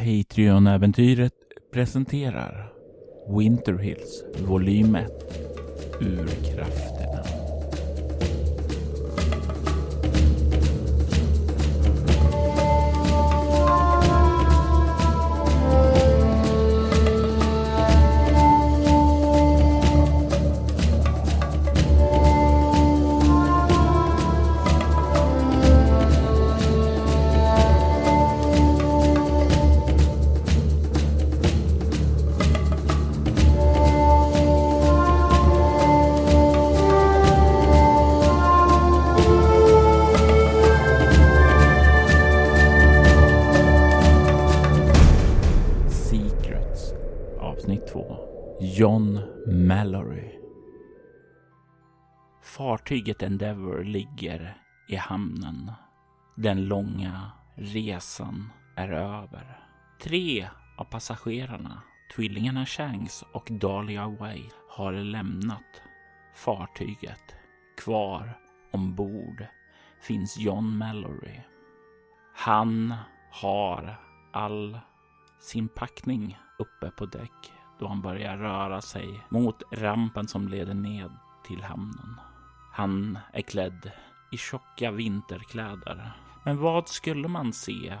Patreon-äventyret presenterar Winter Hills volym 1 Urkrafterna. Fartyget Endeavour ligger i hamnen. Den långa resan är över. Tre av passagerarna, tvillingarna Shanks och Dahlia White, har lämnat fartyget. Kvar ombord finns John Mallory. Han har all sin packning uppe på däck då han börjar röra sig mot rampen som leder ned till hamnen. Han är klädd i tjocka vinterkläder. Men vad skulle man se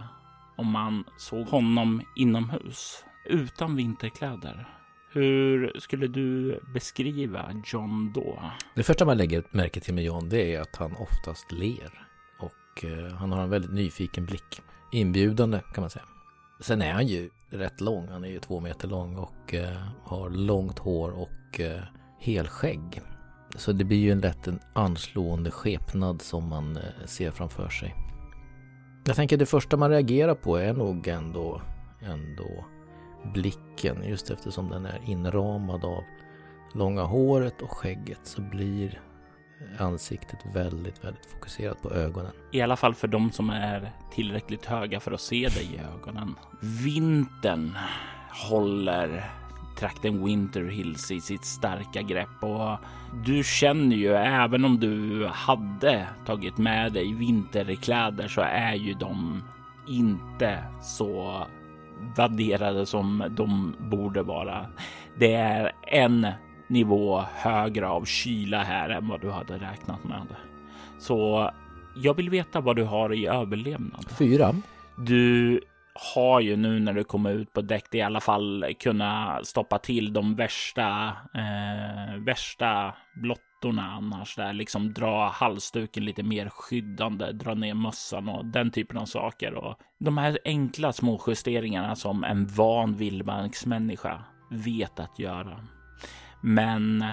om man såg honom inomhus utan vinterkläder? Hur skulle du beskriva John då? Det första man lägger märke till med John det är att han oftast ler. Och eh, han har en väldigt nyfiken blick. Inbjudande kan man säga. Sen är han ju rätt lång. Han är ju två meter lång och eh, har långt hår och eh, helskägg. Så det blir ju en lätt en anslående skepnad som man eh, ser framför sig. Jag tänker det första man reagerar på är nog ändå, ändå blicken. Just eftersom den är inramad av långa håret och skägget så blir ansiktet väldigt, väldigt fokuserat på ögonen. I alla fall för de som är tillräckligt höga för att se dig i ögonen. Vintern håller trakten Winter Hills i sitt starka grepp och du känner ju även om du hade tagit med dig vinterkläder så är ju de inte så värderade som de borde vara. Det är en nivå högre av kyla här än vad du hade räknat med. Så jag vill veta vad du har i överlevnad. Fyra. Du har ju nu när du kommer ut på däck i alla fall kunna stoppa till de värsta, eh, värsta blottorna annars. Där liksom dra halsduken lite mer skyddande, dra ner mössan och den typen av saker. Och de här enkla små justeringarna som en van vildmarksmänniska vet att göra. Men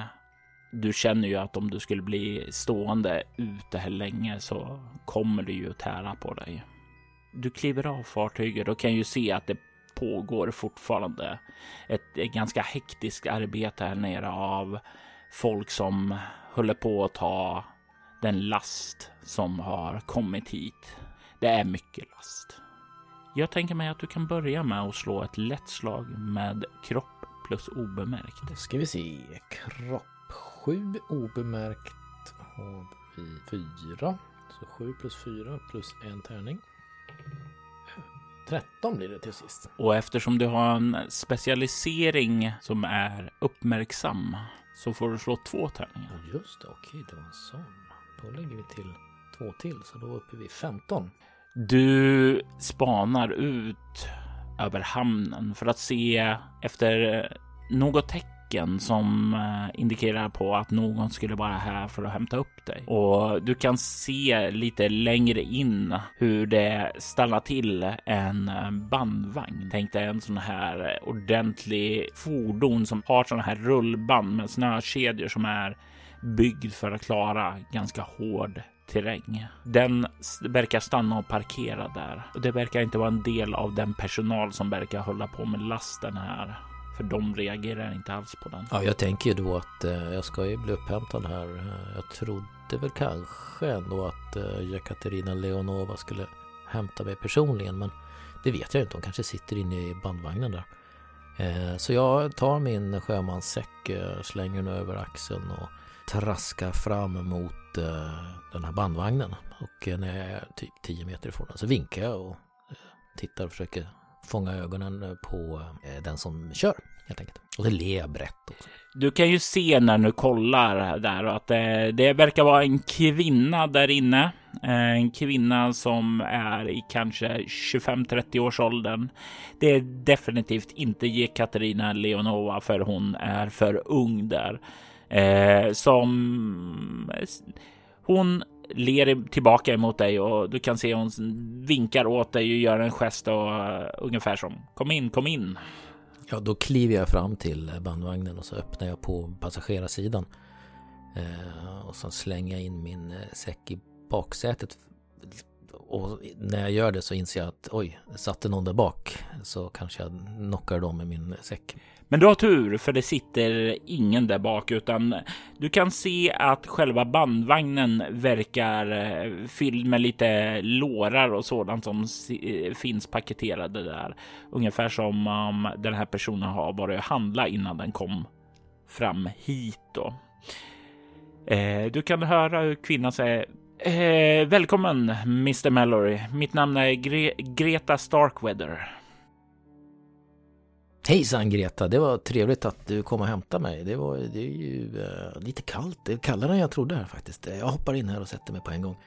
du känner ju att om du skulle bli stående ute här länge så kommer det ju tära på dig. Du kliver av fartyget och kan ju se att det pågår fortfarande ett, ett ganska hektiskt arbete här nere av folk som håller på att ta den last som har kommit hit. Det är mycket last. Jag tänker mig att du kan börja med att slå ett lätt slag med kropp plus obemärkt. Då ska vi se. Kropp 7 obemärkt har vi 4. Så 7 plus 4 plus en tärning. 13 blir det till sist. Och eftersom du har en specialisering som är uppmärksam så får du slå två tärningar. Just det. Okej, det var en sån. Då lägger vi till två till, så då är uppe vid 15. Du spanar ut över hamnen för att se efter något tecken som eh, indikerar på att någon skulle vara här för att hämta upp dig. Och du kan se lite längre in hur det stannar till en eh, bandvagn. Tänk dig en sån här ordentlig fordon som har såna här rullband med snökedjor som är byggd för att klara ganska hård terräng. Den verkar stanna och parkera där. Och det verkar inte vara en del av den personal som verkar hålla på med lasten här. För de reagerar inte alls på den. Ja, jag tänker ju då att eh, jag ska ju bli upphämtad här. Eh, jag trodde väl kanske ändå att eh, Jekaterina Leonova skulle hämta mig personligen. Men det vet jag inte. Hon kanske sitter inne i bandvagnen där. Eh, Så jag tar min sjömanssäck, eh, slänger den över axeln och traskar fram mot eh, den här bandvagnen. Och eh, när jag är typ 10 meter ifrån den så vinkar jag och tittar och försöker fånga ögonen eh, på eh, den som kör helt enkelt. Och det ler brett också. Du kan ju se när du kollar där att det, det verkar vara en kvinna där inne. En kvinna som är i kanske 25-30 års åldern. Det är definitivt inte Jekaterina Leonova för hon är för ung där. Eh, som hon ler tillbaka emot dig och du kan se hon vinkar åt dig och gör en gest och uh, ungefär som kom in, kom in. Ja, då kliver jag fram till eh, bandvagnen och så öppnar jag på passagerarsidan. Eh, och så slänger jag in min eh, säck i baksätet. Och när jag gör det så inser jag att oj, satte någon där bak. Så kanske jag knockar dem med min säck. Men du har tur för det sitter ingen där bak utan du kan se att själva bandvagnen verkar eh, fylld med lite lårar och sådant som eh, finns paketerade där. Ungefär som om den här personen har varit och handla innan den kom fram hit då. Eh, du kan höra hur kvinnan säger eh, Välkommen Mr Mallory. Mitt namn är Gre Greta Starkweather. Hejsan Greta, det var trevligt att du kom och hämtade mig. Det, var, det är ju uh, lite kallt, det är kallare än jag trodde här faktiskt. Eh, jag hoppar in här och sätter mig på en gång.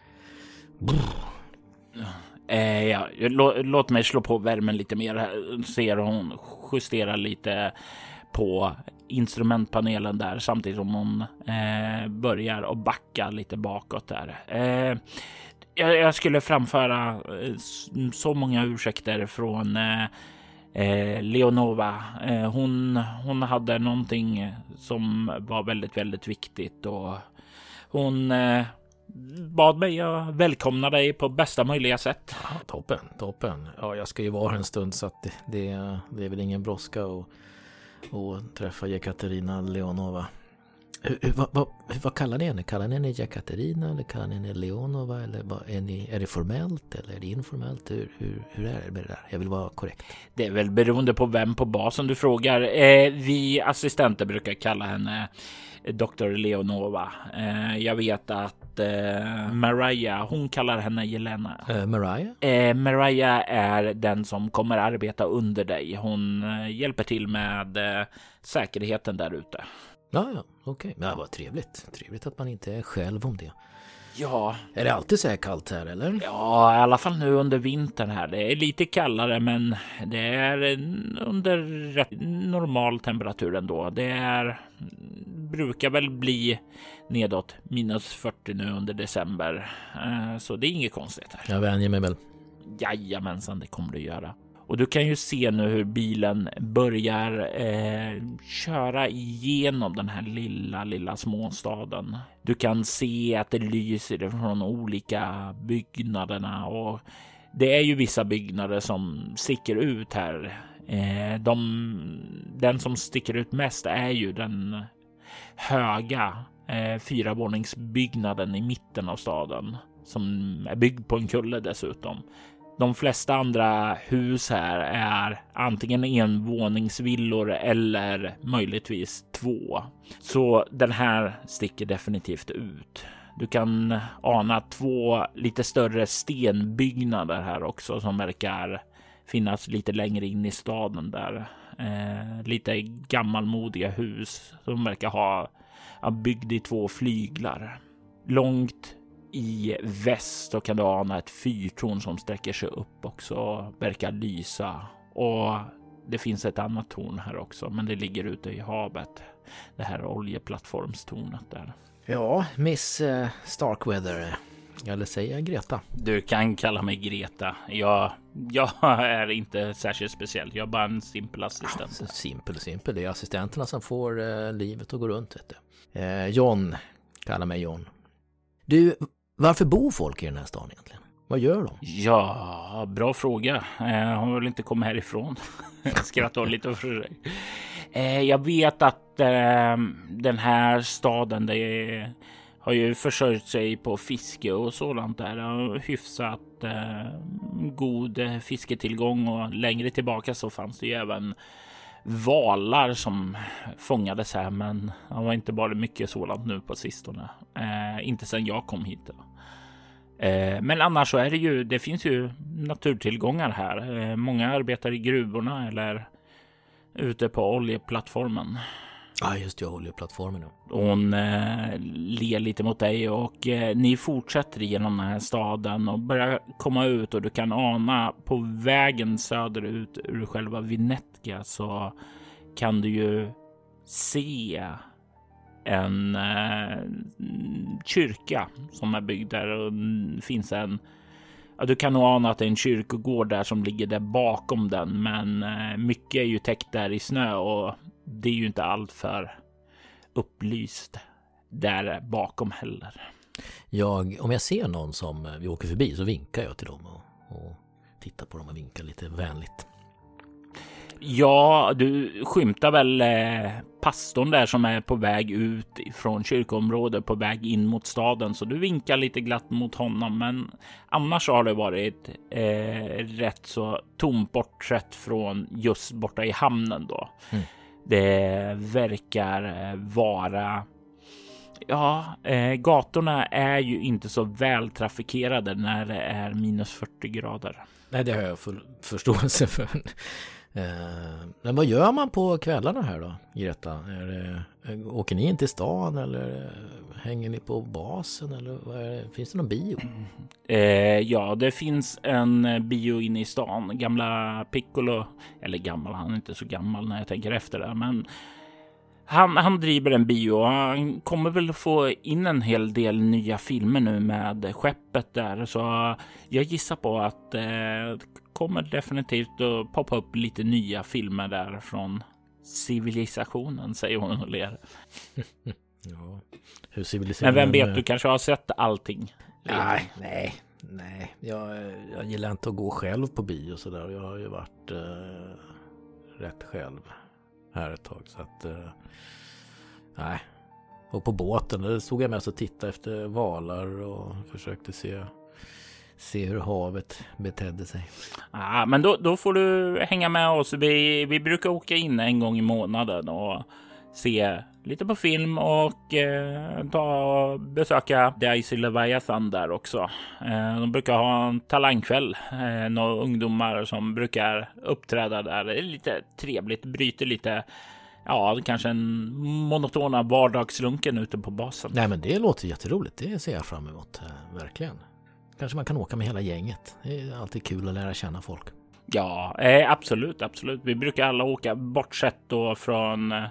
Eh, ja, lå, låt mig slå på värmen lite mer. här. Ser hon justerar lite på instrumentpanelen där samtidigt som hon eh, börjar att backa lite bakåt där. Eh, jag, jag, skulle framföra eh, så många ursäkter från eh, Leonova. Eh, hon, hon hade någonting som var väldigt, väldigt viktigt och hon eh, bad mig att välkomna dig på bästa möjliga sätt. Ja, toppen, toppen. Ja, jag ska ju vara en stund så att det, det, det är väl ingen brådska att träffa Jekaterina Leonova. Hur, vad, vad, vad, kallar ni henne? Kallar ni henne Jekaterina eller kallar ni henne Leonova? Eller vad, är, ni, är det formellt eller är det informellt? Hur, hur, hur är det med det där? Jag vill vara korrekt. Det är väl beroende på vem på basen du frågar. Eh, vi assistenter brukar kalla henne Dr. Leonova. Eh, jag vet att eh, Mariah, hon kallar henne Jelena. Uh, Mariah? Eh, Mariah är den som kommer arbeta under dig. Hon eh, hjälper till med eh, säkerheten där ute. Ja, ja, okej. Okay. Ja, vad trevligt. Trevligt att man inte är själv om det. Ja. Är det alltid så här kallt här eller? Ja, i alla fall nu under vintern här. Det är lite kallare, men det är under rätt normal temperatur ändå. Det är brukar väl bli nedåt minus 40 nu under december, eh, så det är inget konstigt. Här. Jag vänjer mig väl. Jajamensan, det kommer du göra. Och du kan ju se nu hur bilen börjar eh, köra igenom den här lilla, lilla småstaden. Du kan se att det lyser från olika byggnaderna och det är ju vissa byggnader som sticker ut här. Eh, de, den som sticker ut mest är ju den höga eh, fyravåningsbyggnaden i mitten av staden som är byggd på en kulle dessutom. De flesta andra hus här är antingen envåningsvillor eller möjligtvis två. Så den här sticker definitivt ut. Du kan ana två lite större stenbyggnader här också som verkar finnas lite längre in i staden där. Eh, lite gammalmodiga hus som verkar ha byggd i två flyglar. Långt i väst så kan du ana ett fyrtorn som sträcker sig upp också verkar lysa och det finns ett annat torn här också, men det ligger ute i havet. Det här oljeplattformstornet där. Ja, Miss uh, Starkweather. Eller säger jag Greta? Du kan kalla mig Greta. Jag, jag är inte särskilt speciell. Jag är bara en simpel assistent. Ja, simpel, simpel. Det är assistenterna som får uh, livet att gå runt. Vet du. Uh, John, kalla mig John. Du, varför bor folk i den här stan egentligen? Vad gör de? Ja, bra fråga. Eh, har väl inte kommit härifrån. Skrattar lite för sig. Eh, jag vet att eh, den här staden det har ju försörjt sig på fiske och sådant där. Och hyfsat eh, god fisketillgång och längre tillbaka så fanns det ju även valar som fångades här. Men det har inte bara mycket sådant nu på sistone. Eh, inte sedan jag kom hit. Då. Eh, men annars så är det ju, det finns ju naturtillgångar här. Eh, många arbetar i gruvorna eller ute på oljeplattformen. Ja, just det, oljeplattformen. Hon eh, ler lite mot dig och eh, ni fortsätter genom den här staden och börjar komma ut och du kan ana på vägen söderut ur själva Vinetka så kan du ju se en eh, kyrka som är byggd där och finns en Ja, du kan nog ana att det är en kyrkogård där som ligger där bakom den, men eh, mycket är ju täckt där i snö och det är ju inte allt för upplyst där bakom heller. Jag, om jag ser någon som eh, vi åker förbi så vinkar jag till dem och, och tittar på dem och vinkar lite vänligt. Ja, du skymtar väl eh, pastorn där som är på väg ut från kyrkoområdet på väg in mot staden, så du vinkar lite glatt mot honom. Men annars har det varit eh, rätt så tomt bortsett från just borta i hamnen då. Mm. Det verkar eh, vara Ja, eh, gatorna är ju inte så vältrafikerade när det är minus 40 grader. Nej, det har jag full förståelse för. Eh, men vad gör man på kvällarna här då, Greta? Är det, eh, åker ni in till stan eller eh, hänger ni på basen eller det, finns det någon bio? Eh, ja, det finns en bio inne i stan. Gamla Piccolo, eller gammal, han är inte så gammal när jag tänker efter det, men han, han driver en bio. Han kommer väl få in en hel del nya filmer nu med skeppet där, så jag gissar på att eh, kommer definitivt att poppa upp lite nya filmer där från civilisationen, säger hon och ler. ja, hur civilisationen... Men vem vet, du kanske har sett allting? Nej, nej, nej. Jag, jag gillar inte att gå själv på bio så där. Jag har ju varit eh, rätt själv här ett tag. Så att, eh, nej. Och på båten, där stod jag mest och tittade efter valar och försökte se se hur havet betedde sig. Ja, men då, då får du hänga med oss. Vi, vi brukar åka in en gång i månaden och se lite på film och eh, ta besöka Daisy Leviathan där också. Eh, de brukar ha en talangkväll. Eh, några ungdomar som brukar uppträda där. Det är lite trevligt, bryter lite Ja, kanske en monotona vardagslunken ute på basen. Nej, men det låter jätteroligt. Det ser jag fram emot, eh, verkligen. Kanske man kan åka med hela gänget. Det är alltid kul att lära känna folk. Ja, eh, absolut, absolut. Vi brukar alla åka bortsett då från eh,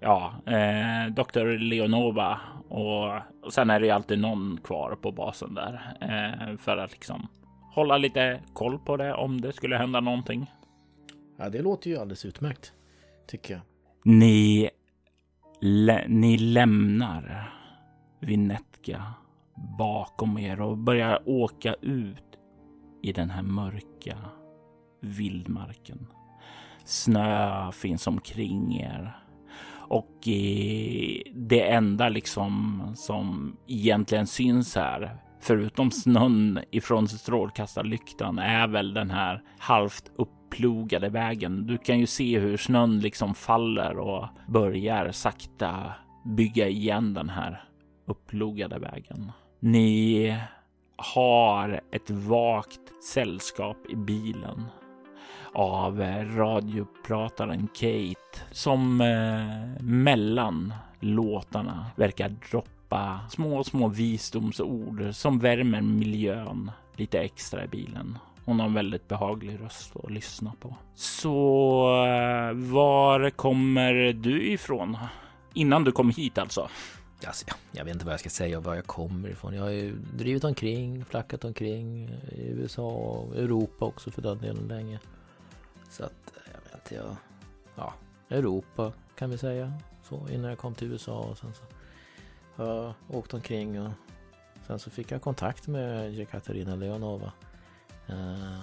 ja, eh, Dr. Leonova och, och sen är det ju alltid någon kvar på basen där eh, för att liksom hålla lite koll på det om det skulle hända någonting. Ja, det låter ju alldeles utmärkt tycker jag. Ni, ni lämnar Vinetka bakom er och börjar åka ut i den här mörka vildmarken. Snö finns omkring er och eh, det enda liksom som egentligen syns här, förutom snön ifrån strålkastarlyktan, är väl den här halvt upplogade vägen. Du kan ju se hur snön liksom faller och börjar sakta bygga igen den här upplogade vägen. Ni har ett vagt sällskap i bilen av eh, radioprataren Kate som eh, mellan låtarna verkar droppa små, små visdomsord som värmer miljön lite extra i bilen. Hon har en väldigt behaglig röst att lyssna på. Så eh, var kommer du ifrån? Innan du kom hit alltså? Alltså, jag vet inte vad jag ska säga och var jag kommer ifrån. Jag har ju drivit omkring, flackat omkring i USA och Europa också för den delen länge. Så att, eh, jag vet inte, jag... Ja, Europa kan vi säga. Så innan jag kom till USA och sen så har jag åkt omkring och sen så fick jag kontakt med Jekaterina Leonova. Uh,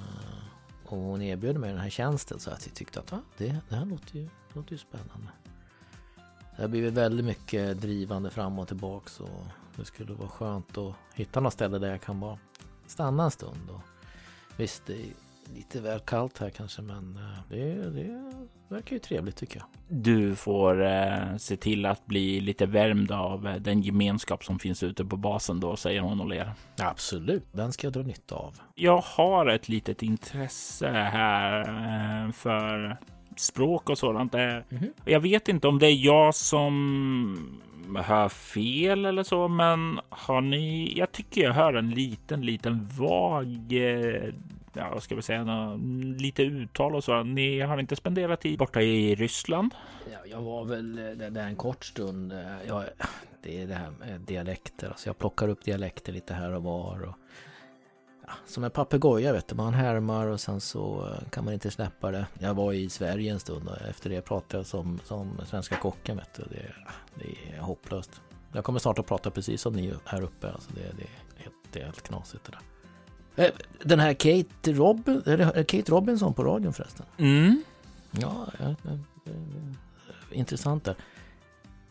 och hon erbjöd mig den här tjänsten så att jag tyckte att ah, det, det här låter ju, låter ju spännande. Det har blivit väldigt mycket drivande fram och tillbaks och det skulle vara skönt att hitta något ställe där jag kan bara stanna en stund. Och visst, det är lite väl kallt här kanske, men eh, det, det verkar ju trevligt tycker jag. Du får eh, se till att bli lite värmd av eh, den gemenskap som finns ute på basen då, säger hon och ler. Absolut, den ska jag dra nytta av. Jag har ett litet intresse här eh, för språk och sådant. Mm -hmm. Jag vet inte om det är jag som hör fel eller så, men har ni? Jag tycker jag hör en liten, liten vag eh, ja, vad ska vi säga, lite uttal och så. Ni har inte spenderat tid borta i Ryssland? Ja, jag var väl eh, där en kort stund. Eh, jag, det är det här med dialekter. Alltså jag plockar upp dialekter lite här och var. Och, som en papegoja vet du. Man härmar och sen så eh, kan man inte släppa det. Jag var i Sverige en stund och efter det pratade jag som, som svenska kocken vet du. Det, det är hopplöst. Jag kommer snart att prata precis som ni här uppe. Alltså det, det, är helt, det är helt knasigt det där. Eh, den här Kate, Robin, Kate Robinson på radion förresten. Mm. Ja, ja, ja, intressant där.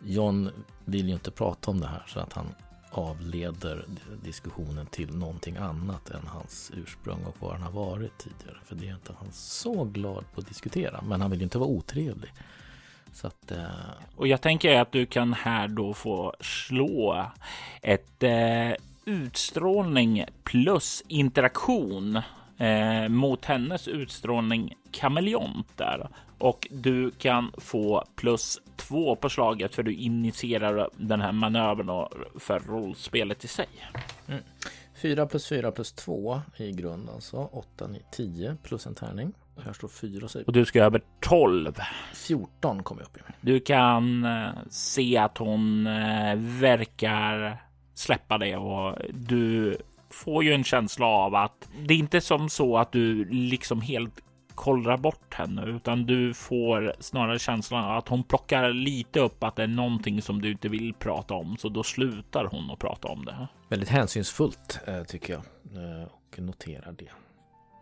John vill ju inte prata om det här så att han avleder diskussionen till någonting annat än hans ursprung och var han har varit tidigare. För det är inte han så glad på att diskutera. Men han vill ju inte vara otrevlig. Så att, eh... Och jag tänker att du kan här då få slå ett eh, utstrålning plus interaktion eh, mot hennes utstrålning kameleont där och du kan få plus två på slaget för du initierar den här manövern för rollspelet i sig. Mm. 4 plus 4 plus 2 i grund alltså. 8, 9, 10 plus en tärning. Och här står 4 så... Och du ska över 12. 14 kommer jag upp i. Du kan eh, se att hon eh, verkar släppa det och du får ju en känsla av att det är inte som så att du liksom helt kollrar bort henne, utan du får snarare känslan att hon plockar lite upp att det är någonting som du inte vill prata om, så då slutar hon att prata om det. Väldigt hänsynsfullt eh, tycker jag eh, och noterar det.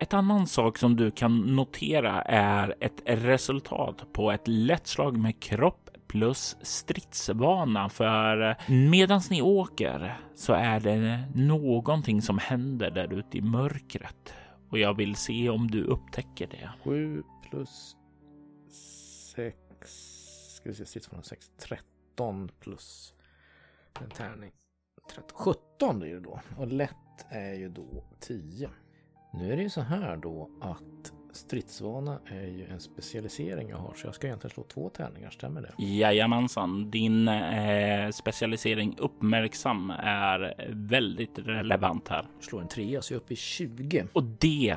Ett annan sak som du kan notera är ett resultat på ett lätt slag med kropp plus stridsvana för medan ni åker så är det någonting som händer där ute i mörkret och jag vill se om du upptäcker det. 7 plus 6. Ska vi se, stridsvana 6. 13 plus en tärning. 13, 17 är det då och lätt är ju då 10. Nu är det ju så här då att stridsvana är ju en specialisering jag har så jag ska egentligen slå två tärningar, stämmer det? Jajamensan, din eh, specialisering uppmärksam är väldigt relevant här. Slår en trea så jag är uppe i 20. Och det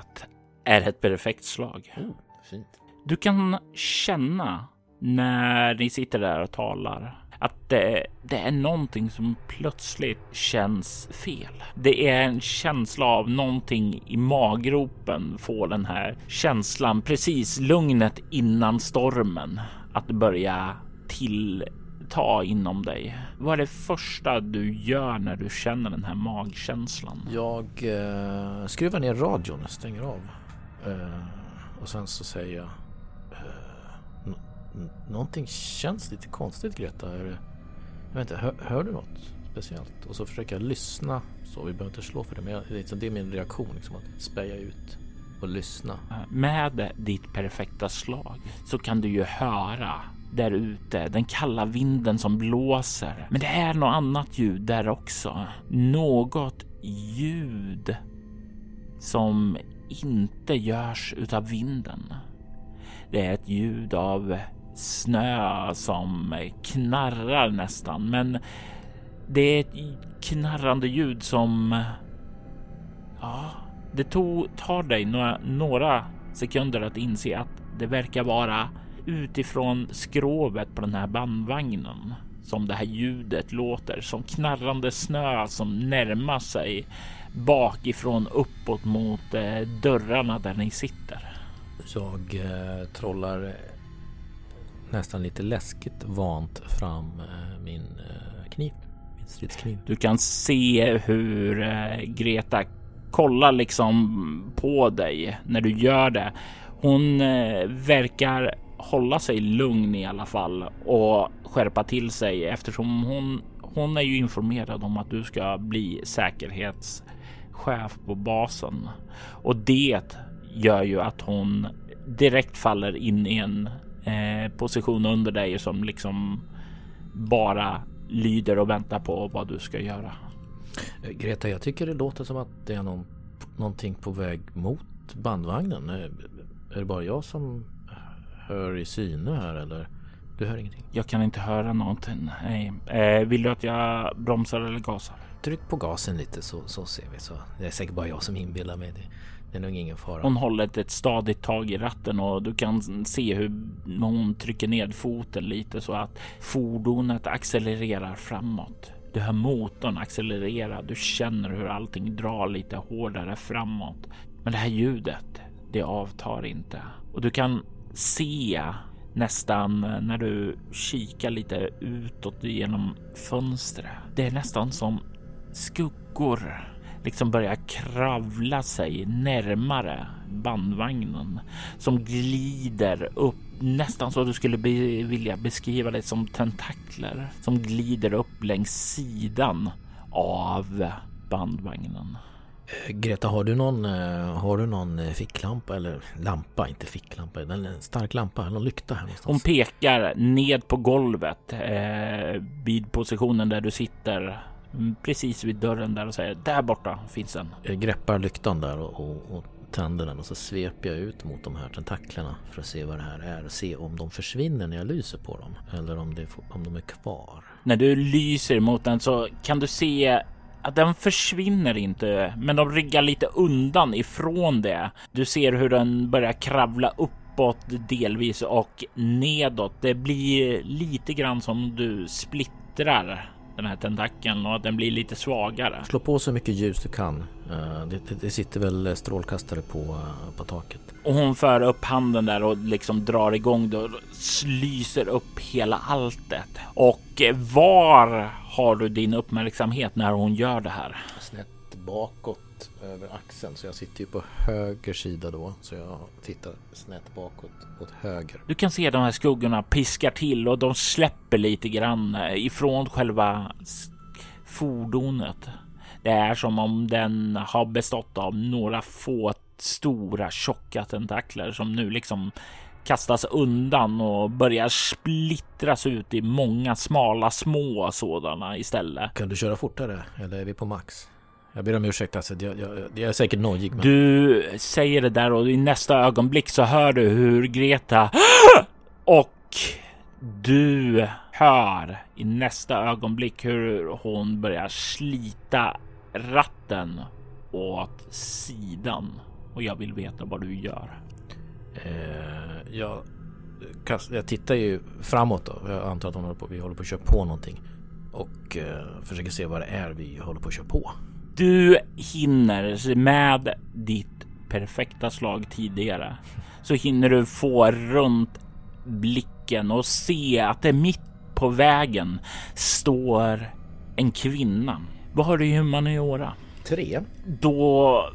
är ett perfekt slag. Oh, fint. Du kan känna när ni sitter där och talar att det, det, är någonting som plötsligt känns fel. Det är en känsla av någonting i maggropen får den här känslan precis lugnet innan stormen att börja tillta inom dig. Vad är det första du gör när du känner den här magkänslan? Jag eh, skruvar ner radion stänger av. Eh, och sen så säger jag eh, någonting känns lite konstigt Greta. Jag vet inte, hör, hör, du något speciellt? Och så försöker jag lyssna. Så vi behöver inte slå för det, men jag, liksom, det är min reaktion. Liksom, att speja ut och lyssna. Med ditt perfekta slag så kan du ju höra där ute, den kalla vinden som blåser. Men det är något annat ljud där också. Något ljud som inte görs utav vinden. Det är ett ljud av snö som knarrar nästan, men det är ett knarrande ljud som... Ja, det tog, tar dig några, några sekunder att inse att det verkar vara utifrån skrovet på den här bandvagnen som det här ljudet låter som knarrande snö som närmar sig bakifrån uppåt mot eh, dörrarna där ni sitter. Jag eh, trollar nästan lite läskigt vant fram eh, min eh, kniv. Min stridskniv. Du kan se hur eh, Greta kollar liksom på dig när du gör det. Hon verkar hålla sig lugn i alla fall och skärpa till sig eftersom hon, hon är ju informerad om att du ska bli säkerhetschef på basen och det gör ju att hon direkt faller in i en eh, position under dig som liksom bara lyder och väntar på vad du ska göra. Eh, Greta, jag tycker det låter som att det är någon, någonting på väg mot bandvagnen. Eh, är det bara jag som hör i syne här eller? Du hör ingenting? Jag kan inte höra någonting. Nej. Eh, vill du att jag bromsar eller gasar? Tryck på gasen lite så, så ser vi. Så det är säkert bara jag som inbillar mig. Det, det är nog ingen fara. Hon håller ett stadigt tag i ratten och du kan se hur hon trycker ned foten lite så att fordonet accelererar framåt. Du hör motorn accelerera. Du känner hur allting drar lite hårdare framåt. Men det här ljudet, det avtar inte och du kan se nästan när du kikar lite utåt genom fönstret. Det är nästan som skuggor liksom börjar kravla sig närmare bandvagnen som glider upp nästan så du skulle be vilja beskriva det som tentakler som glider upp längs sidan av bandvagnen. Eh, Greta, har du någon, eh, har du någon eh, ficklampa eller lampa, inte ficklampa, en stark lampa, någon lykta här någonstans? Hon pekar ned på golvet eh, vid positionen där du sitter precis vid dörren där och säger där borta finns den. Jag greppar lyktan där och, och, och tänder den och så sveper jag ut mot de här tentaklerna för att se vad det här är. Se om de försvinner när jag lyser på dem eller om, det, om de är kvar. När du lyser mot den så kan du se att den försvinner inte, men de ryggar lite undan ifrån det. Du ser hur den börjar kravla uppåt delvis och nedåt. Det blir lite grann som du splittrar den här tentakeln och att den blir lite svagare. Slå på så mycket ljus du kan. Det, det, det sitter väl strålkastare på, på taket. Och hon för upp handen där och liksom drar igång det och lyser upp hela alltet. Och var har du din uppmärksamhet när hon gör det här? Snett bakåt över axeln så jag sitter ju på höger sida då så jag tittar snett bakåt åt höger. Du kan se de här skuggorna piskar till och de släpper lite grann ifrån själva fordonet. Det är som om den har bestått av några få stora tjocka tentakler som nu liksom kastas undan och börjar splittras ut i många smala små sådana istället. Kan du köra fortare eller är vi på max? Jag ber om ursäkt alltså, jag, jag, jag är säkert nojig. Men... Du säger det där och i nästa ögonblick så hör du hur Greta och du hör i nästa ögonblick hur hon börjar slita ratten åt sidan och jag vill veta vad du gör. Eh, jag, jag tittar ju framåt då. Jag antar att hon håller på, vi håller på att köra på någonting och eh, försöker se vad det är vi håller på att köra på. Du hinner med ditt perfekta slag tidigare så hinner du få runt blicken och se att det mitt på vägen står en kvinna. Vad har du i humaniora? Tre. Då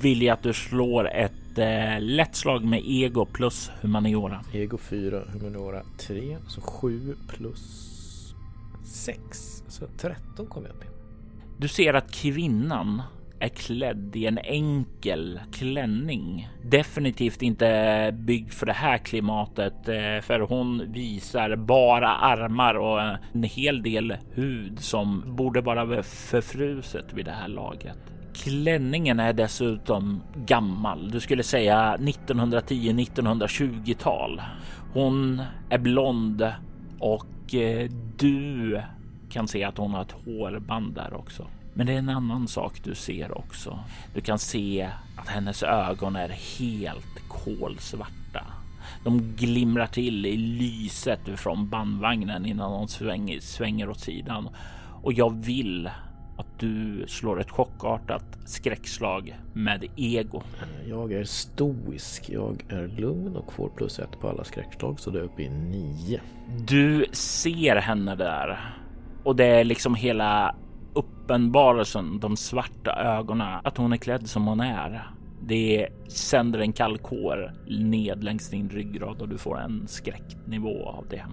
vill jag att du slår ett eh, lätt slag med ego plus humaniora. Ego 4, humaniora 3, så 7 plus 6, så 13 kommer jag upp i. Du ser att kvinnan är klädd i en enkel klänning. Definitivt inte byggd för det här klimatet, eh, för hon visar bara armar och en hel del hud som borde vara förfruset vid det här laget. Klänningen är dessutom gammal. Du skulle säga 1910-1920-tal. Hon är blond och eh, du kan se att hon har ett hårband där också. Men det är en annan sak du ser också. Du kan se att hennes ögon är helt kolsvarta. De glimrar till i lyset från bandvagnen innan de svänger, svänger åt sidan. Och jag vill att du slår ett chockartat skräckslag med ego. Jag är stoisk. Jag är lugn och får plus ett på alla skräckslag så det är uppe i nio. Du ser henne där och det är liksom hela uppenbarelsen, de svarta ögonen, att hon är klädd som hon är. Det sänder en kall kår ned längs din ryggrad och du får en skräcknivå av det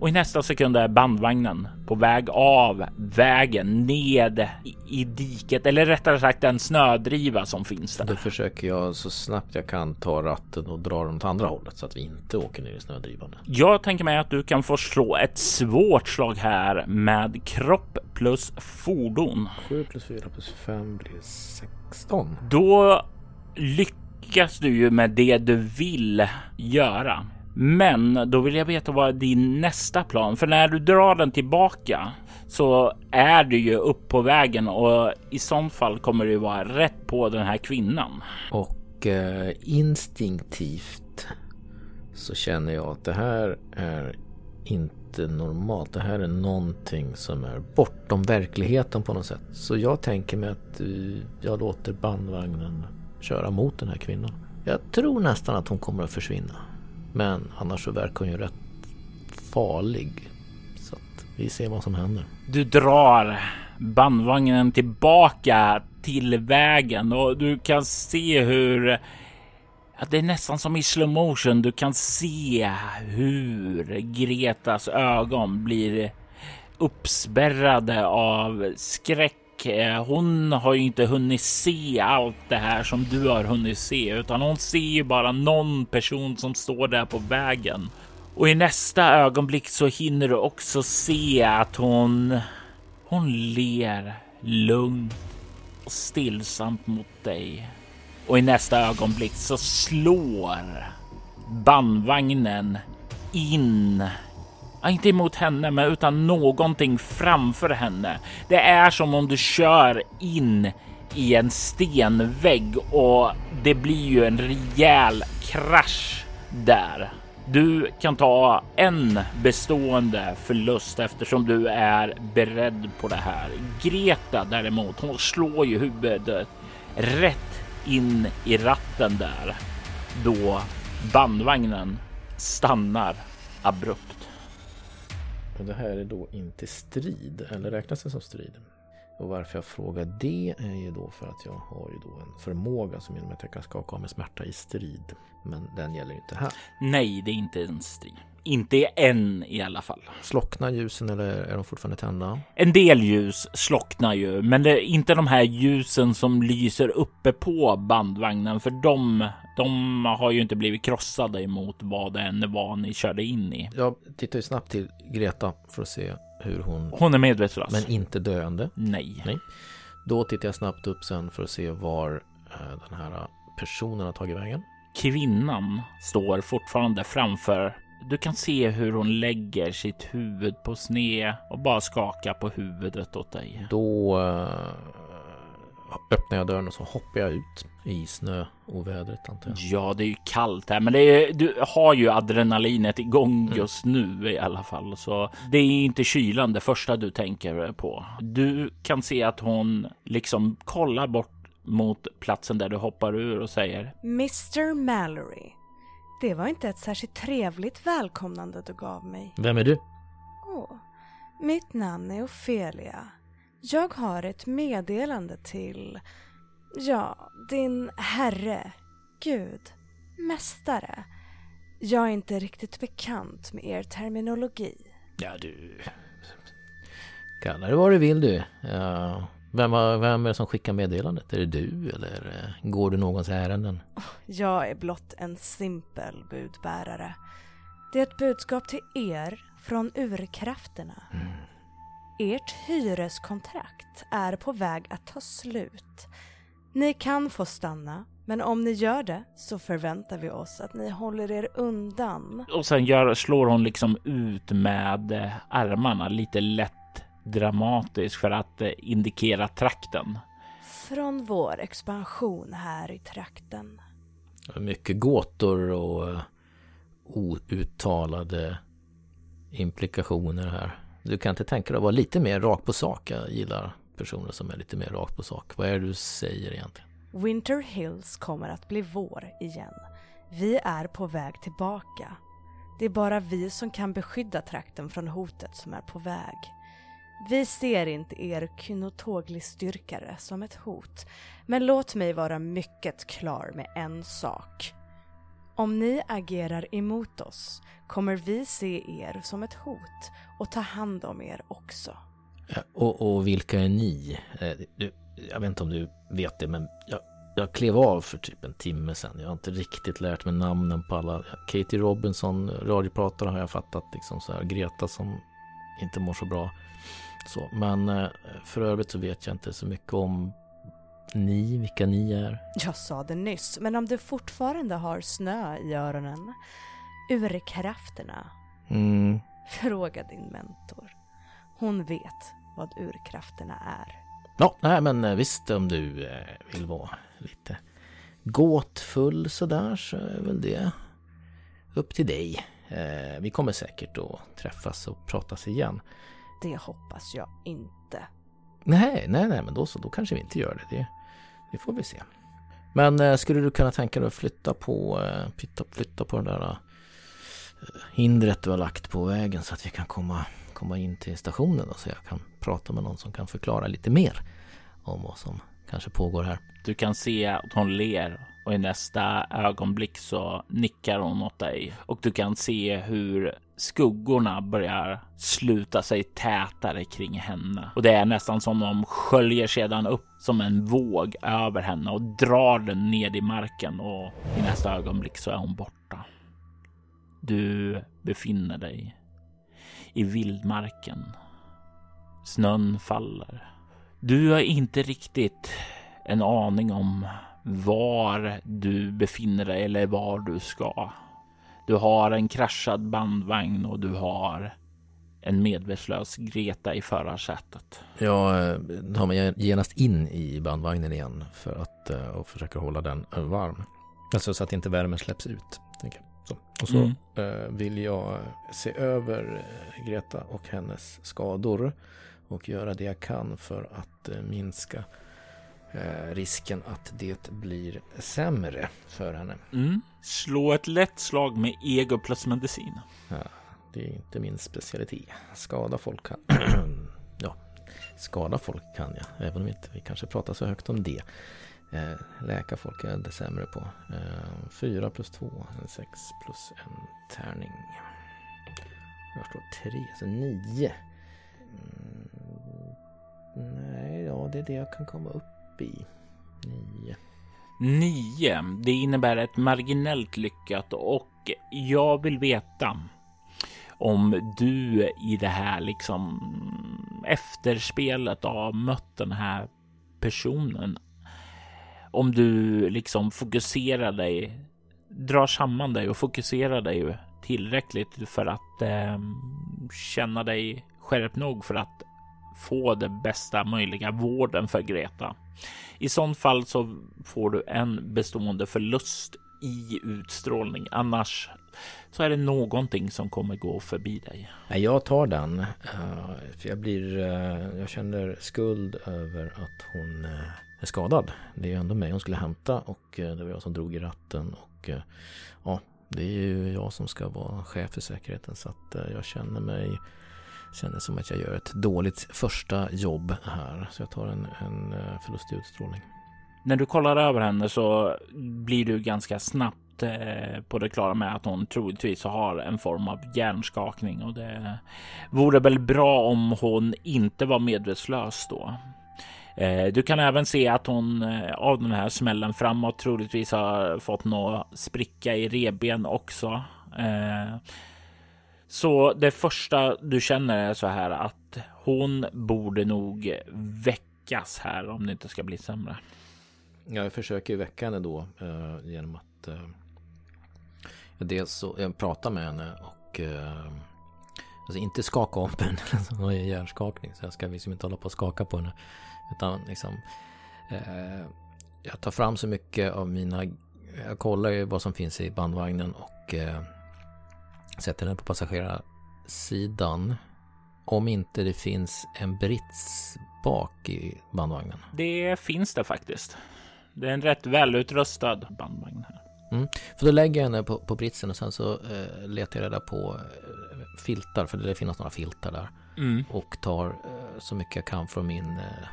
och i nästa sekund är bandvagnen på väg av vägen ned i, i diket eller rättare sagt den snödriva som finns där. Då försöker jag så snabbt jag kan ta ratten och dra dem åt andra hållet så att vi inte åker ner i snödrivan. Jag tänker mig att du kan få slå ett svårt slag här med kropp plus fordon. 7 plus 4 plus 5 blir 16. Då lyckas du ju med det du vill göra. Men då vill jag veta vad din nästa plan? För när du drar den tillbaka så är du ju upp på vägen och i sånt fall kommer du vara rätt på den här kvinnan. Och eh, instinktivt så känner jag att det här är inte normalt. Det här är någonting som är bortom verkligheten på något sätt. Så jag tänker mig att eh, jag låter bandvagnen köra mot den här kvinnan. Jag tror nästan att hon kommer att försvinna. Men annars så verkar hon ju rätt farlig. Så att vi ser vad som händer. Du drar bandvagnen tillbaka till vägen och du kan se hur ja, det är nästan som i slow motion. Du kan se hur Gretas ögon blir uppspärrade av skräck Eh, hon har ju inte hunnit se allt det här som du har hunnit se, utan hon ser ju bara någon person som står där på vägen. Och i nästa ögonblick så hinner du också se att hon, hon ler lugnt och stillsamt mot dig. Och i nästa ögonblick så slår bandvagnen in Ja, inte emot henne, men utan någonting framför henne. Det är som om du kör in i en stenvägg och det blir ju en rejäl krasch där. Du kan ta en bestående förlust eftersom du är beredd på det här. Greta däremot, hon slår ju huvudet rätt in i ratten där då bandvagnen stannar abrupt. Och det här är då inte strid, eller räknas det som strid? Och varför jag frågar det är ju då för att jag har ju då en förmåga som innebär att jag kan skaka av mig smärta i strid. Men den gäller ju inte här. Nej, det är inte en strid. Inte än i alla fall. Slocknar ljusen eller är de fortfarande tända? En del ljus slocknar ju, men det är inte de här ljusen som lyser uppe på bandvagnen, för de, de har ju inte blivit krossade emot vad det än var ni körde in i. Jag tittar ju snabbt till Greta för att se hur hon... Hon är medvetslös. Men inte döende? Nej. Nej. Då tittar jag snabbt upp sen för att se var eh, den här personen har tagit vägen. Kvinnan står fortfarande framför du kan se hur hon lägger sitt huvud på sne och bara skakar på huvudet åt dig. Då uh, öppnar jag dörren och så hoppar jag ut i snöovädret antar jag. Ja, det är ju kallt här, men det är, du har ju adrenalinet igång mm. just nu i alla fall, så det är inte kylan det första du tänker på. Du kan se att hon liksom kollar bort mot platsen där du hoppar ur och säger Mr Mallory. Det var inte ett särskilt trevligt välkomnande du gav mig. Vem är du? Åh, mitt namn är Ofelia. Jag har ett meddelande till, ja, din herre, Gud, mästare. Jag är inte riktigt bekant med er terminologi. Ja, du... Kalla det vad du vill du. Ja, vem, vem är det som skickar meddelandet? Är det du eller eh, går du någons ärenden? Jag är blott en simpel budbärare. Det är ett budskap till er från urkrafterna. Mm. Ert hyreskontrakt är på väg att ta slut. Ni kan få stanna, men om ni gör det så förväntar vi oss att ni håller er undan. Och sen gör, slår hon liksom ut med eh, armarna lite lätt dramatisk för att eh, indikera trakten. Från vår expansion här i trakten. Mycket gåtor och uh, outtalade implikationer här. Du kan inte tänka dig att vara lite mer rak på sak. Jag gillar personer som är lite mer rak på sak. Vad är det du säger egentligen? Winter Hills kommer att bli vår igen. Vi är på väg tillbaka. Det är bara vi som kan beskydda trakten från hotet som är på väg. Vi ser inte er kynotogli-styrkare som ett hot, men låt mig vara mycket klar med en sak. Om ni agerar emot oss kommer vi se er som ett hot och ta hand om er också. Ja, och, och vilka är ni? Eh, du, jag vet inte om du vet det, men jag, jag klev av för typ en timme sedan. Jag har inte riktigt lärt mig namnen på alla. Katie Robinson, radiopratare har jag fattat. Liksom så här. Greta som inte mår så bra. Så, men eh, för övrigt så vet jag inte så mycket om ni, vilka ni är. Jag sa det nyss, men om du fortfarande har snö i öronen, urkrafterna, Mm, fråga din mentor. Hon vet vad urkrafterna är. Ja, nej men eh, visst om du eh, vill vara lite gåtfull sådär så är väl det upp till dig. Vi kommer säkert att träffas och pratas igen. Det hoppas jag inte. Nej, nej, nej, men då så, då kanske vi inte gör det. Det, det får vi se. Men eh, skulle du kunna tänka dig att flytta på, eh, flytta, flytta på den där eh, hindret du har lagt på vägen så att vi kan komma, komma in till stationen och så jag kan prata med någon som kan förklara lite mer om vad som kanske pågår här. Du kan se att hon ler och i nästa ögonblick så nickar hon åt dig och du kan se hur skuggorna börjar sluta sig tätare kring henne och det är nästan som de sköljer sedan upp som en våg över henne och drar den ned i marken och i nästa ögonblick så är hon borta. Du befinner dig i vildmarken. Snön faller. Du har inte riktigt en aning om var du befinner dig eller var du ska. Du har en kraschad bandvagn och du har en medvetslös Greta i förarsätet. Jag eh, tar mig genast in i bandvagnen igen för att eh, och försöker hålla den varm. Alltså så att inte värmen släpps ut. Så. Och så Mm. eh, vill jag se över Greta och hennes skador och göra det jag kan för att eh, minska eh, risken att det blir sämre för henne. Mm. Slå ett lätt slag med ego plus medicin. Det är inte min specialitet. Skada folk kan... ja, skada folk kan jag. Även om inte vi kanske pratar så högt om det. Eh, läka folk är inte sämre på. Fyra plus två, en sex plus en tärning. Jag står tre, så nio. Nej, ja det är det jag kan komma upp i. Nio. Nio. Det innebär ett marginellt lyckat och jag vill veta om du i det här liksom efterspelet har mött den här personen. Om du liksom fokuserar dig, drar samman dig och fokuserar dig tillräckligt för att eh, känna dig skärpt nog för att få den bästa möjliga vården för Greta. I sånt fall så får du en bestående förlust i utstrålning. Annars så är det någonting som kommer gå förbi dig. Jag tar den. Eh, för jag blir... Eh, jag känner skuld över att hon eh, är skadad. Det är ju ändå mig hon skulle hämta och det var jag som drog i ratten. Och ja, det är ju jag som ska vara chef för säkerheten. Så att jag känner mig... Känner som att jag gör ett dåligt första jobb här. Så jag tar en, en förlustig förlust i utstrålning. När du kollar över henne så blir du ganska snabbt eh, på det klara med att hon troligtvis har en form av hjärnskakning och det vore väl bra om hon inte var medvetslös då. Eh, du kan även se att hon av den här smällen framåt troligtvis har fått någon spricka i reben också. Så det första du känner är så här att hon borde nog väckas här om det inte ska bli sämre. Jag försöker ju väcka henne då eh, genom att eh, dels så, jag pratar med henne och eh, alltså inte skaka om henne. Alltså, hon har ju hjärnskakning så jag ska liksom inte hålla på och skaka på henne. Utan liksom eh, jag tar fram så mycket av mina jag kollar ju vad som finns i bandvagnen och eh, sätter den på passagerarsidan. Om inte det finns en brits bak i bandvagnen. Det finns det faktiskt. Det är en rätt välutrustad bandvagn här. För då lägger jag henne på, på britsen och sen så eh, letar jag reda på eh, filtar, för det finns några filtar där. Mm. Och tar eh, så mycket jag kan från min, eh,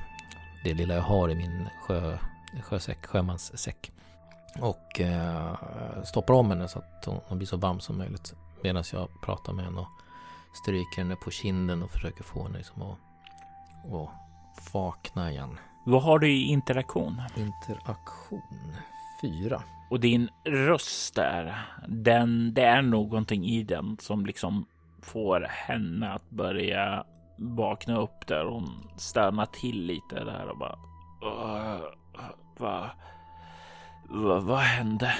det lilla jag har i min sjö, sjösäck, sjömanssäck. och eh, stoppar om henne så att hon, hon blir så varm som möjligt medan jag pratar med henne och stryker henne på kinden och försöker få henne liksom att, att vakna igen. Vad har du i interaktion? Interaktion 4. Och din röst där, den, det är någonting i den som liksom får henne att börja vakna upp där. Hon stönar till lite där och bara... Vad va, va hände?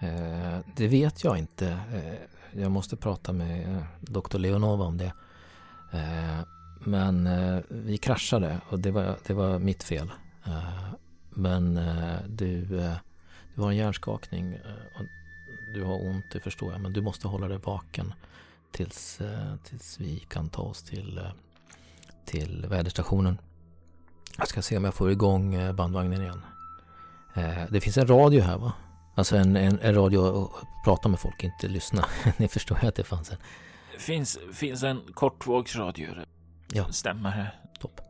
Eh, det vet jag inte. Eh, jag måste prata med eh, doktor Leonova om det. Eh, men eh, vi kraschade och det var, det var mitt fel. Eh, men eh, du, eh, du har en hjärnskakning och du har ont, det förstår jag. Men du måste hålla dig vaken tills, tills vi kan ta oss till, till väderstationen. Jag ska se om jag får igång bandvagnen igen. Det finns en radio här va? Alltså en, en, en radio prata med folk, inte lyssna. Ni förstår ju att det fanns en. Det finns, finns en kortvågsradio. Ja. Stämmer det? Topp.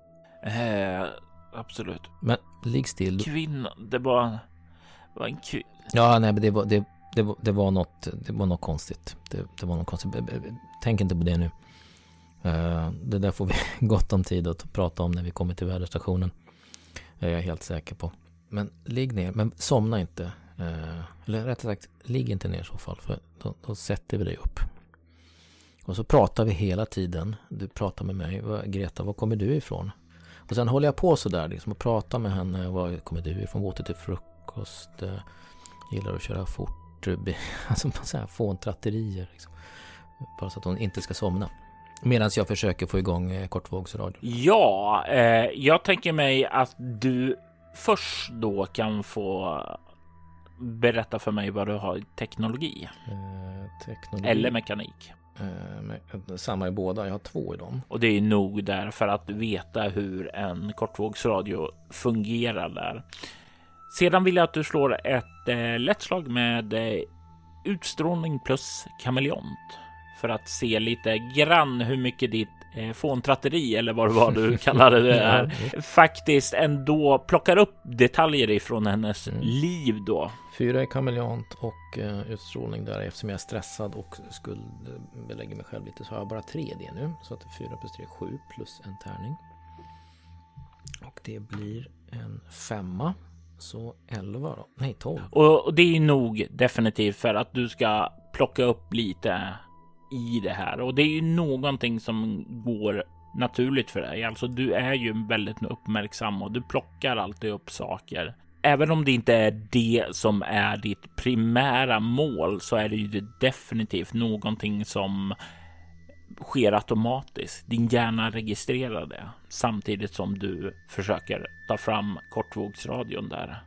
Eh, absolut. Men ligg still. Kvinna, det var, var en kvinna. Ja, nej, men det var, det, det, var, det var något, det var något konstigt. Det, det var något konstigt. Tänk inte på det nu. Uh, det där får vi gott om tid att prata om när vi kommer till väderstationen. är jag helt säker på. Men ligg ner, men somna inte. Eh, eller rättare sagt, ligg inte ner i så fall. För då, då sätter vi dig upp. Och så pratar vi hela tiden. Du pratar med mig. Greta, var kommer du ifrån? Och sen håller jag på sådär liksom och pratar med henne. Var kommer du ifrån? Åter till frukost. Eh, gillar att köra fort. Alltså så här fåntratterier. Liksom. Bara så att hon inte ska somna. Medan jag försöker få igång eh, kortvågsradio. Ja, eh, jag tänker mig att du först då kan få berätta för mig vad du har i teknologi. Eh, teknologi. Eller mekanik. Eh, samma i båda, jag har två i dem. Och det är nog där för att veta hur en kortvågsradio fungerar där. Sedan vill jag att du slår ett eh, lätt slag med eh, utstrålning plus kameleont för att se lite grann hur mycket ditt eh, fåntratteri eller vad det var du kallade det här, faktiskt ändå plockar upp detaljer ifrån hennes mm. liv då. Fyra är kameleont och uh, utstrålning där eftersom jag är stressad och skuldbelägger mig själv lite så har jag bara tre det nu. Så att fyra plus tre är sju plus en tärning. Och det blir en femma. Så 11 då? Nej, 12. Och, och det är nog definitivt för att du ska plocka upp lite i det här och det är ju någonting som går naturligt för dig. Alltså, du är ju väldigt uppmärksam och du plockar alltid upp saker. Även om det inte är det som är ditt primära mål så är det ju definitivt någonting som sker automatiskt. Din hjärna registrerar det samtidigt som du försöker ta fram kortvågsradion där.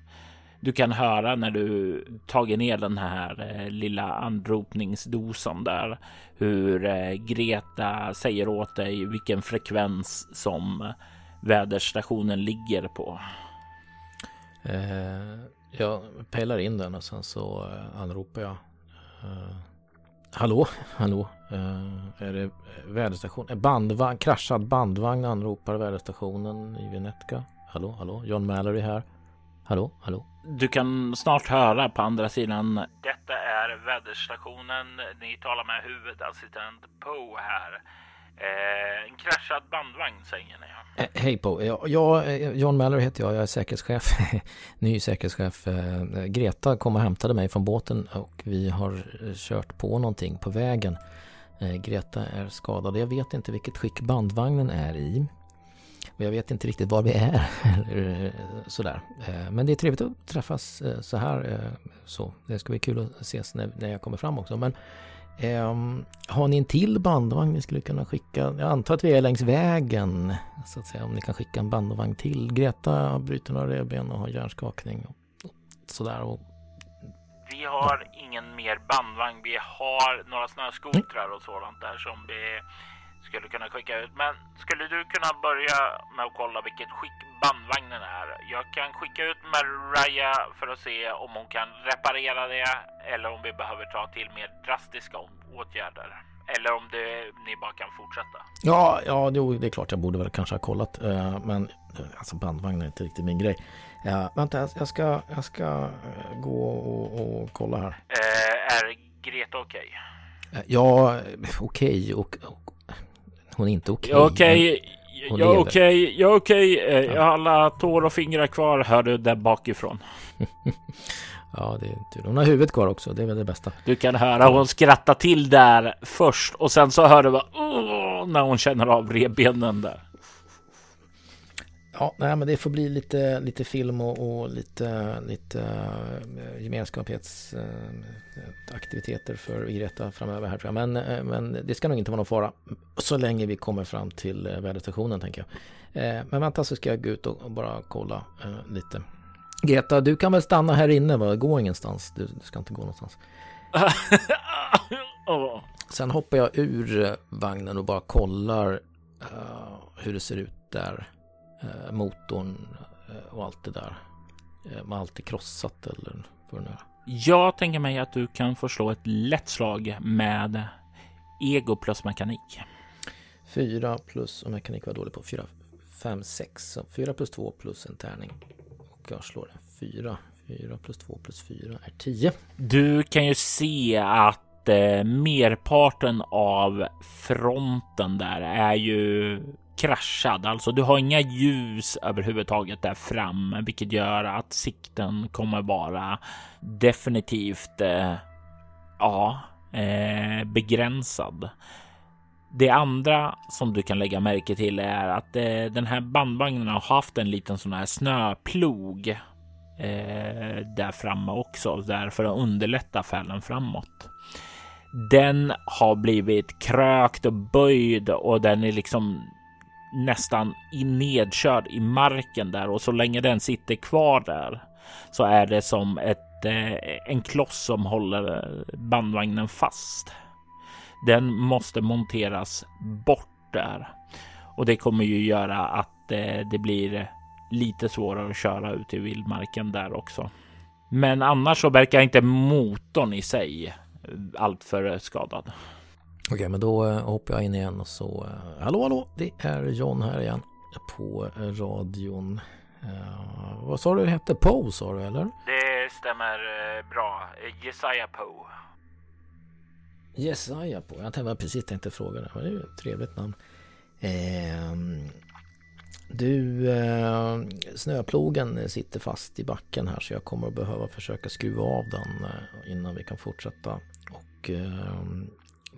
Du kan höra när du tagit ner den här eh, lilla anropningsdosan där hur eh, Greta säger åt dig vilken frekvens som väderstationen ligger på. Eh, jag pejlar in den och sen så eh, anropar jag. Eh, hallå, hallå. Eh, är det väderstation? Bandvagn, kraschad bandvagn anropar väderstationen i Vinetka. Hallå, hallå. John Mallory här. Hallå, hallå. Du kan snart höra på andra sidan. Detta är väderstationen. Ni talar med huvudassistent Poe här. Eh, en kraschad bandvagn säger ni. Eh, hej Poe. Jag, jag, John Mallory heter jag. Jag är säkerhetschef. Ny säkerhetschef. Eh, Greta kom och hämtade mig från båten och vi har kört på någonting på vägen. Eh, Greta är skadad. Jag vet inte vilket skick bandvagnen är i. Och jag vet inte riktigt var vi är. Sådär. Eh, men det är trevligt att träffas eh, så här. Eh, så det ska bli kul att ses när, när jag kommer fram också. Men um, har ni en till bandvagn ni skulle kunna skicka? Jag antar att vi är längs vägen. Så att säga, om ni kan skicka en bandvagn till. Greta har brutit några revben och har hjärnskakning. Och, och sådär. Och, vi har ja. ingen mer bandvagn. Vi har några snöskotrar och sådant där som vi skicka ut. Men skulle du kunna börja med att kolla vilket skick bandvagnen är? Jag kan skicka ut Mariah för att se om hon kan reparera det eller om vi behöver ta till mer drastiska åtgärder. Eller om det, ni bara kan fortsätta. Ja, ja, jo, det är klart jag borde väl kanske ha kollat. Eh, men eh, alltså bandvagn är inte riktigt min grej. Vänta, jag ska, jag ska eh, gå och, och kolla här. Är Greta okej? Okay? Ja, okej okay, och, hon är inte okej. Okay, okej. Okay. Är okej, är okej. Jag har alla tår och fingrar kvar, hör du där bakifrån. Ja, det är tur. Hon har huvudet kvar också. Det är väl det bästa. Du kan höra hon skratta till där först och sen så hör du bara när hon känner av revbenen där. Ja, nej, men det får bli lite, lite film och, och lite, lite uh, gemenskapsaktiviteter uh, för Greta framöver här tror jag. Men, uh, men det ska nog inte vara någon fara så länge vi kommer fram till uh, väderstationen tänker jag. men vänta så ska jag gå ut och, och bara kolla lite. Greta, du kan väl stanna här inne va? Gå ingenstans. Du, du ska inte gå någonstans. Sen hoppar jag ur eh, vagnen och bara kollar hur det ser ut där. Uh, motorn uh, och allt det där. Uh, med allt är krossat eller vad det. Jag tänker mig att du kan få slå ett lätt slag med ego plus mekanik. Fyra plus och mekanik var dålig på. Fyra, fem, sex. Så fyra plus två plus en tärning och jag slår en 4. 4 plus 2 plus 4 är 10. Du kan ju se att eh, merparten av fronten där är ju kraschad. Alltså du har inga ljus överhuvudtaget där framme, vilket gör att sikten kommer vara definitivt eh, ja, eh, begränsad. Det andra som du kan lägga märke till är att eh, den här bandvagnen har haft en liten sån här snöplog eh, där framme också, där för att underlätta färden framåt. Den har blivit krökt och böjd och den är liksom nästan nedkörd i marken där och så länge den sitter kvar där så är det som ett, eh, en kloss som håller eh, bandvagnen fast. Den måste monteras bort där och det kommer ju göra att eh, det blir lite svårare att köra ut i vildmarken där också. Men annars så verkar inte motorn i sig alltför skadad. Okej, men då uh, hoppar jag in igen och så... Uh, hallå, hallå! Det är John här igen på uh, radion. Uh, vad sa du hette? Poe sa du eller? Det stämmer bra. Jesaja Poe. Jesaja Poe. Jag tänkte precis tänkte fråga det. Det är ju ett trevligt namn. Eh, du, eh, snöplogen sitter fast i backen här så jag kommer att behöva försöka skruva av den eh, innan vi kan fortsätta. Och eh,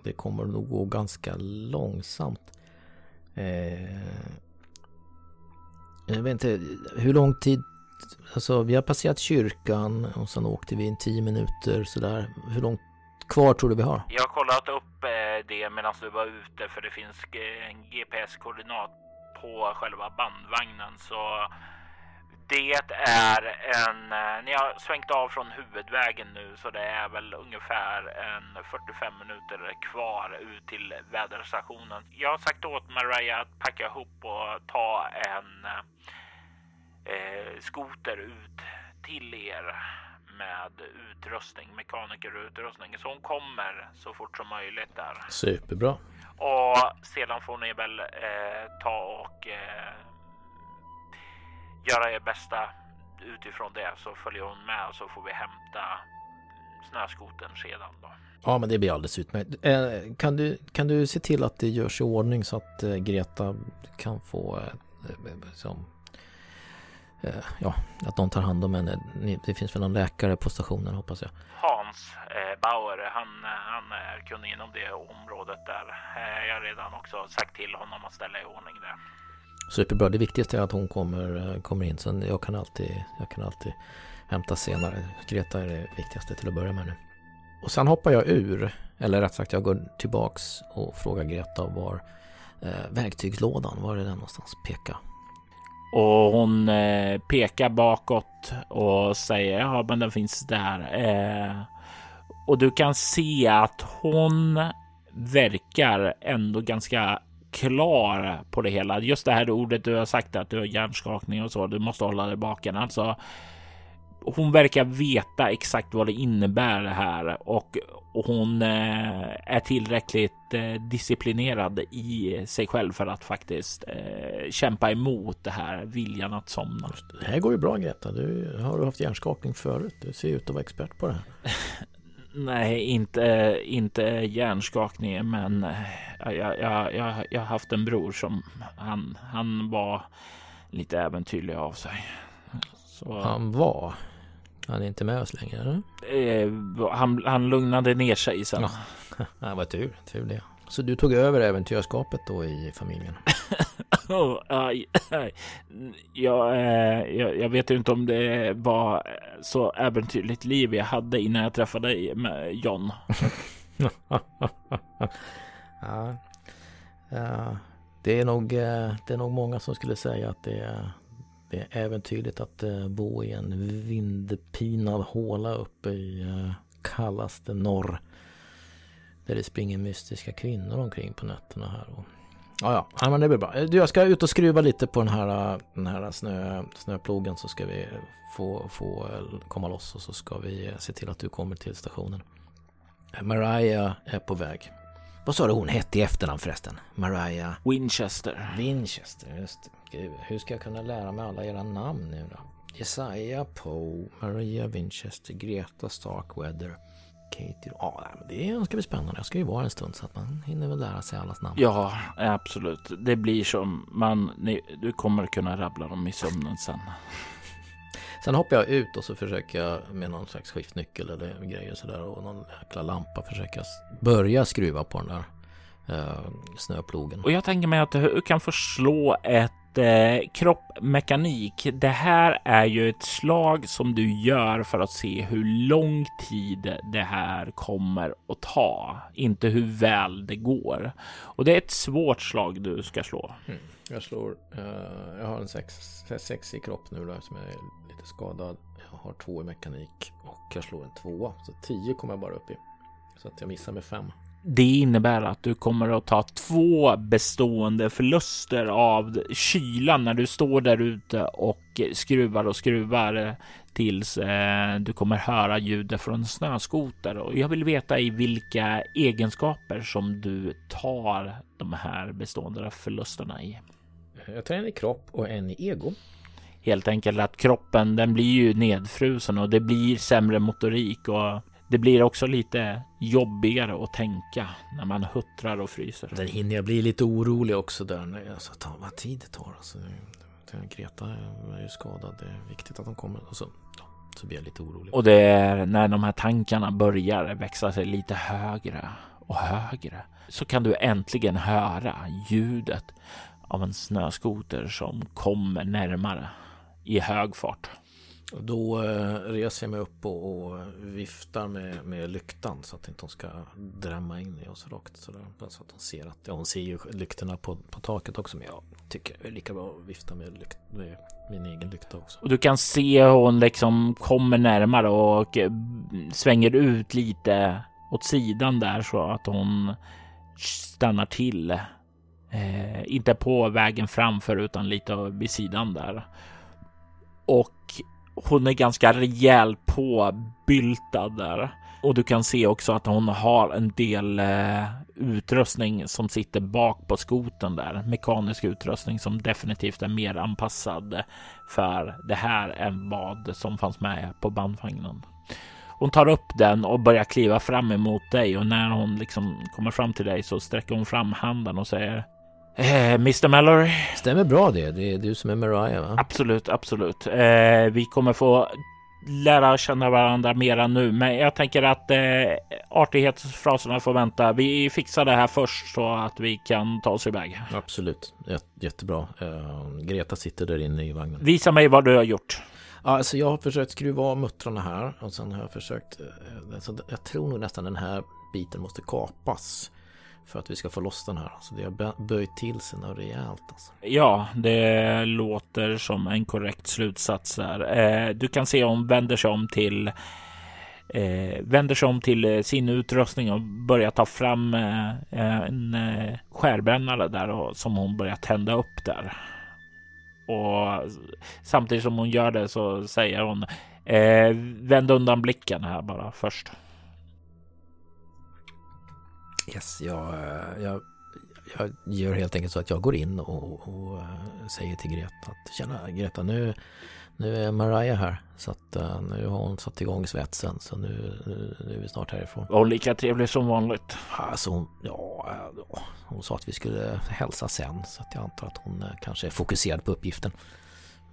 det kommer nog gå ganska långsamt. Eh, jag vet inte, hur lång tid Alltså vi har passerat kyrkan och sen åkte vi in tio minuter sådär. Hur långt kvar tror du vi har? Jag har kollat upp eh, det medan du var ute för det finns eh, en GPS-koordinat på själva bandvagnen så det är en, eh, ni har svängt av från huvudvägen nu så det är väl ungefär en 45 minuter kvar ut till väderstationen. Jag har sagt åt Mariah att packa ihop och ta en eh, skoter ut till er med utrustning, mekanikerutrustning. Så hon kommer så fort som möjligt där. Superbra. Och sedan får ni väl eh, ta och eh, göra er bästa utifrån det så följer hon med och så får vi hämta snöskoten sedan då. Ja, men det blir alldeles utmärkt. Eh, kan, du, kan du se till att det görs i ordning så att eh, Greta kan få eh, eh, eh som, ja, att någon tar hand om henne. Det finns väl någon läkare på stationen hoppas jag. Hans eh, Bauer, han, han är kunnig inom det området där. Eh, jag har redan också sagt till honom att ställa i ordning det. Superbra. Det viktigaste är att hon kommer, eh, kommer in. Sen jag kan alltid, jag kan alltid hämta senare. Greta är det viktigaste till att börja med nu. Och sen hoppar jag ur, eller rätt sagt jag går tillbaks och frågar Greta var eh, verktygslådan, var är den någonstans? Peka. Och hon eh, pekar bakåt och säger ja, men den finns där. Eh, och du kan se att hon verkar ändå ganska klar på det hela. Just det här ordet du har sagt att du har hjärnskakning och så. Du måste hålla dig baken. Alltså, hon verkar veta exakt vad det innebär det här och, hon eh, är tillräckligt eh, disciplinerad i sig själv för att faktiskt eh, kämpa emot det här viljan att somna. Det här går ju bra Greta. Du har du haft hjärnskakning förut. Du ser ut att vara expert på det här. Nej, inte, inte hjärnskakning, men jag, jag, jag, jag har haft en bror som han, han var lite äventyrlig av sig. Så... Han var? Han är inte med oss längre? Eller? Eh, han, han lugnade ner sig sen. Ja, det var tur, tur det. Så du tog över äventyrskapet då i familjen? oh, aj, aj. Jag, eh, jag, jag, vet inte om det var så äventyrligt liv jag hade innan jag träffade med John. ja, ja, det, är nog, eh, det är nog många som skulle säga att det är, det är äventyrligt att eh, bo i en vindpinad håla uppe i eh, kallaste norr. Där det springer mystiska kvinnor omkring på nätterna här. Och... Ja, ja, ja, men det blir bra. Du, jag ska ut och skruva lite på den här, den här snö, snöplogen så ska vi få, få komma loss och så ska vi se till att du kommer till stationen. Mariah är på väg. Vad sa du hon hette i efternamn förresten? Mariah Winchester. Winchester, just det. Gud, hur ska jag kunna lära mig alla era namn nu då? Jesaja Poe, Maria Winchester, Greta Starkweather. Katie. Ja, det ska bli spännande. Jag ska ju vara en stund så att man hinner väl lära sig allas namn. Ja, absolut. Det blir som man. du kommer kunna rabbla dem i sömnen sen. Sen hoppar jag ut och så försöker jag med någon slags skiftnyckel eller grejer sådär och någon jäkla lampa försöka börja skruva på den där uh, snöplogen. Och jag tänker mig att du kan få slå ett eh, kroppmekanik. Det här är ju ett slag som du gör för att se hur lång tid det här kommer att ta, inte hur väl det går. Och det är ett svårt slag du ska slå. Mm. Jag slår. Uh, jag har en sex, sex i kropp nu då, som är lite skadad. Jag har två i mekanik och jag slår en tvåa. Så tio kommer jag bara upp i. Så att jag missar med fem. Det innebär att du kommer att ta två bestående förluster av kylan när du står där ute och skruvar och skruvar tills eh, du kommer höra ljudet från snöskoter. Och jag vill veta i vilka egenskaper som du tar de här bestående förlusterna i. Jag tar en i kropp och en i ego. Helt enkelt att kroppen, den blir ju nedfrusen och det blir sämre motorik och det blir också lite jobbigare att tänka när man huttrar och fryser. Den hinner jag bli lite orolig också där. Alltså, ta vad tid det tar. Alltså, Greta är ju skadad. Det är viktigt att de kommer. Och så, så blir jag lite orolig. Och det är när de här tankarna börjar växa sig lite högre och högre så kan du äntligen höra ljudet av en snöskoter som kommer närmare i hög fart. Då eh, reser jag mig upp och, och viftar med, med lyktan så att inte hon ska drämma in i oss rakt sådär. Så att hon ser att, ja, hon ser ju lyktorna på, på taket också men jag tycker det är lika bra att vifta med, lykt, med min egen lykta också. Och du kan se hon liksom kommer närmare och eh, svänger ut lite åt sidan där så att hon stannar till. Eh, inte på vägen framför utan lite vid sidan där. Och hon är ganska rejäl påbyltad där. Och du kan se också att hon har en del eh, utrustning som sitter bak på skoten där. Mekanisk utrustning som definitivt är mer anpassad för det här än vad som fanns med på bandvagnen. Hon tar upp den och börjar kliva fram emot dig och när hon liksom kommer fram till dig så sträcker hon fram handen och säger Eh, Mr Mallory? Stämmer bra det. Det är du som är Mariah va? Absolut, absolut. Eh, vi kommer få lära känna varandra mera nu, men jag tänker att eh, artighetsfraserna får vänta. Vi fixar det här först så att vi kan ta oss iväg. Absolut, jättebra. Eh, Greta sitter där inne i vagnen. Visa mig vad du har gjort. Alltså jag har försökt skruva av muttrarna här och sen har jag försökt. Alltså jag tror nog nästan den här biten måste kapas för att vi ska få loss den här. Så det har böjt till sig något rejält. Alltså. Ja, det låter som en korrekt slutsats där. Eh, du kan se om vänder sig om till eh, vänder sig om till eh, sin utrustning och börjar ta fram eh, en eh, skärbrännare där och, som hon börjar tända upp där. Och samtidigt som hon gör det så säger hon Eh, vänd undan blicken här bara först. Yes, jag, eh, jag, jag gör helt enkelt så att jag går in och, och eh, säger till Greta att tjena Greta nu, nu är Mariah här så att uh, nu har hon satt igång svetsen så nu, nu, nu är vi snart härifrån. Var lika trevlig som vanligt? Alltså hon, ja, hon sa att vi skulle hälsa sen så att jag antar att hon uh, kanske är fokuserad på uppgiften.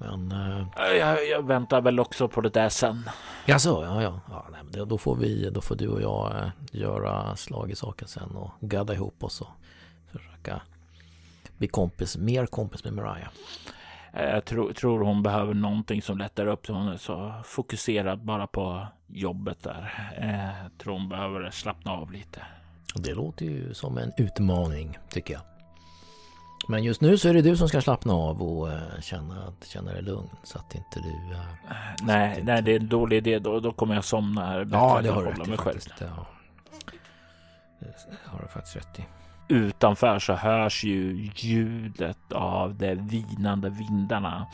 Men... Uh, jag, jag, väntar väl också på det där sen. Jaså, ja, ja. ja nej, men då, får vi, då får du och jag uh, göra slag i saken sen och gadda ihop oss och försöka bli kompis, mer kompis med Mariah. Jag tror, tror hon behöver någonting som lättar upp. Hon är så fokuserad bara på jobbet där. Jag tror hon behöver slappna av lite. Det låter ju som en utmaning tycker jag. Men just nu så är det du som ska slappna av och känna, känna dig lugn så att inte du... Äh, nej, inte... nej, det är en dålig idé. Då, då kommer jag somna här. Ja, det har du rätt i faktiskt. Ja. Det har du faktiskt rätt i. Utanför så hörs ju ljudet av de vinande vindarna.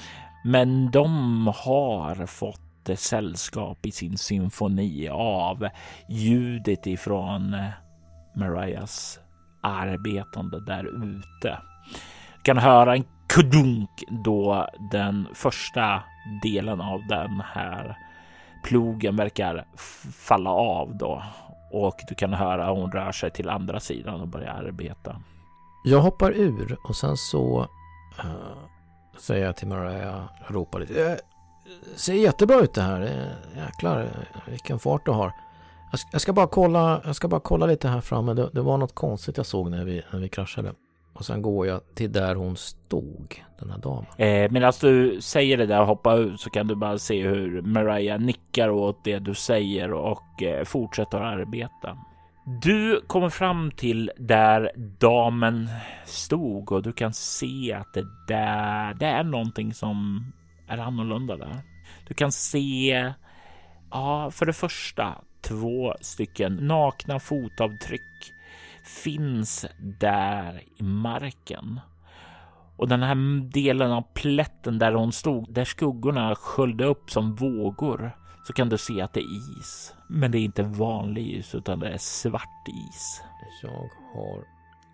Men de har fått sällskap i sin symfoni av ljudet ifrån Marias arbetande där ute. Du kan höra en kudunk då den första delen av den här plogen verkar falla av då och du kan höra hon rör sig till andra sidan och börjar arbeta. Jag hoppar ur och sen så uh, säger jag till Mariah, ropar lite. Det ser jättebra ut det här. Jäklar vilken fart du har. Jag ska, bara kolla, jag ska bara kolla lite här framme. Det, det var något konstigt jag såg när vi, när vi kraschade. Och sen går jag till där hon stod, den här damen. Eh, Medan alltså, du säger det där och hoppar ut så kan du bara se hur Mariah nickar åt det du säger och eh, fortsätter arbeta. Du kommer fram till där damen stod och du kan se att det där, det är någonting som är annorlunda där. Du kan se, ja, för det första två stycken nakna fotavtryck finns där i marken. Och den här delen av plätten där hon stod, där skuggorna sköljde upp som vågor, så kan du se att det är is. Men det är inte vanlig is, utan det är svart is. Jag har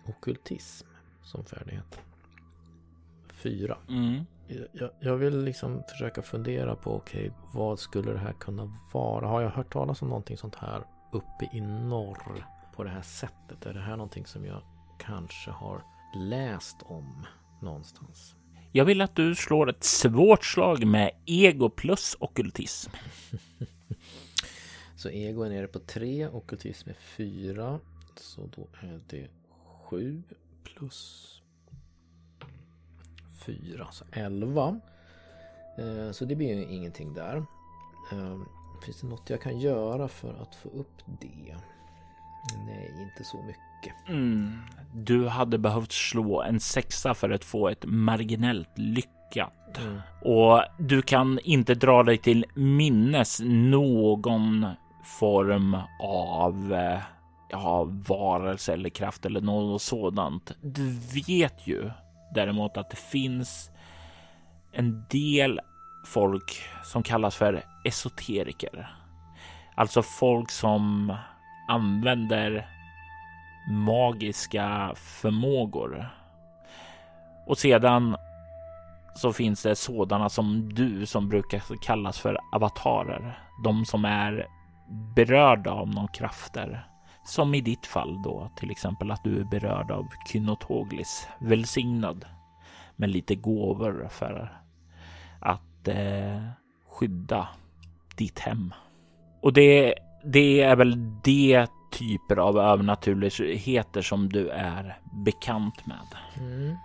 okultism som färdighet. Fyra. Mm. Jag, jag, vill liksom försöka fundera på, okej, okay, vad skulle det här kunna vara? Har jag hört talas om någonting sånt här uppe i norr? På det här sättet? Är det här någonting som jag kanske har läst om någonstans? Jag vill att du slår ett svårt slag med ego plus okultism. så ego är nere på 3, okultism är 4. Så då är det 7 plus 4, så 11. Eh, så det blir ju ingenting där. Eh, finns det något jag kan göra för att få upp det? Nej, inte så mycket. Mm. Du hade behövt slå en sexa för att få ett marginellt lyckat. Mm. Och du kan inte dra dig till minnes någon form av eh, ja, varelse eller kraft eller något sådant. Du vet ju däremot att det finns en del folk som kallas för esoteriker. Alltså folk som använder magiska förmågor. Och sedan så finns det sådana som du som brukar kallas för avatarer. De som är berörda av någon krafter. Som i ditt fall då, till exempel att du är berörd av Kynotoglis, välsignad med lite gåvor för att eh, skydda ditt hem. Och det det är väl de typer av övernaturligheter som du är bekant med. Mm.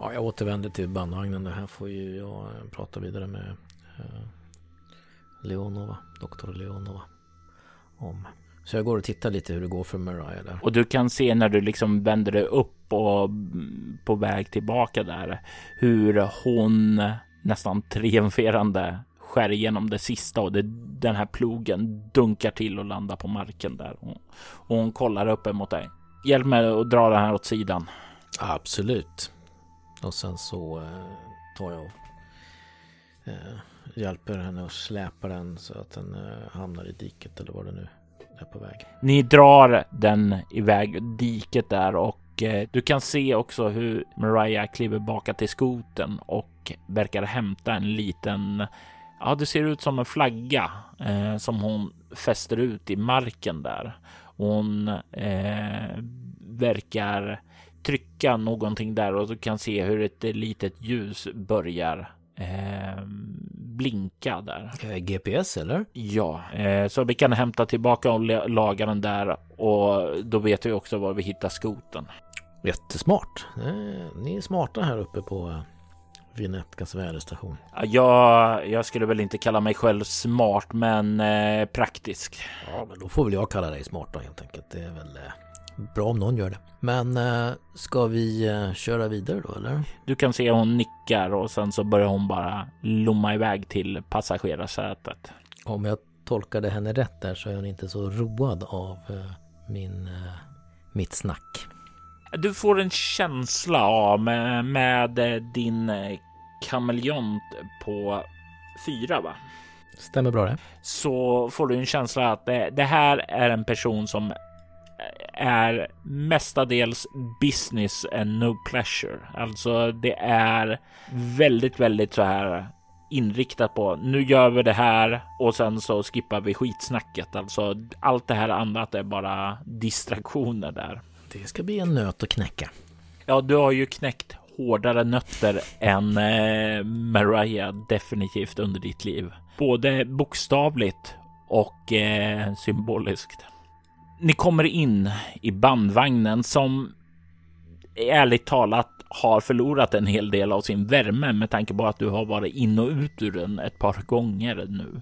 Ja, jag återvänder till bandvagnen. Det här får ju jag prata vidare med eh, Leonova, doktor Leonova om. Så jag går och tittar lite hur det går för Mariah där. Och du kan se när du liksom vänder dig upp och på väg tillbaka där hur hon nästan triumferande skär igenom det sista och det, den här plogen dunkar till och landar på marken där. Och, och hon kollar upp emot dig. Hjälp mig att dra den här åt sidan. Absolut. Och sen så eh, tar jag eh, hjälper henne att släpa den så att den eh, hamnar i diket eller vad det nu är på väg. Ni drar den iväg diket där och eh, du kan se också hur Mariah kliver baka till skoten och verkar hämta en liten Ja, det ser ut som en flagga eh, som hon fäster ut i marken där. Hon eh, verkar trycka någonting där och du kan se hur ett litet ljus börjar eh, blinka där. Eh, GPS eller? Ja, eh, så vi kan hämta tillbaka och laga den där och då vet vi också var vi hittar skoten. Jättesmart. Eh, ni är smarta här uppe på eh, Vinetkas väderstation. Jag, jag skulle väl inte kalla mig själv smart, men eh, praktisk. Ja, men då får väl jag kalla dig smart då helt enkelt. Det är väl eh, bra om någon gör det. Men eh, ska vi eh, köra vidare då eller? Du kan se hon nickar och sen så börjar hon bara lomma iväg till passagerarsätet. Om jag tolkade henne rätt där så är hon inte så road av eh, min, eh, mitt snack. Du får en känsla av med, med din eh, kameleont på fyra, va? Stämmer bra det. Så får du en känsla att det, det här är en person som är mestadels business and no pleasure. Alltså det är väldigt, väldigt så här inriktat på nu gör vi det här och sen så skippar vi skitsnacket. Alltså allt det här annat är bara distraktioner där. Det ska bli en nöt att knäcka. Ja, du har ju knäckt hårdare nötter än eh, Mariah definitivt under ditt liv. Både bokstavligt och eh, symboliskt. Ni kommer in i bandvagnen som ärligt talat har förlorat en hel del av sin värme med tanke på att du har varit in och ut ur den ett par gånger nu.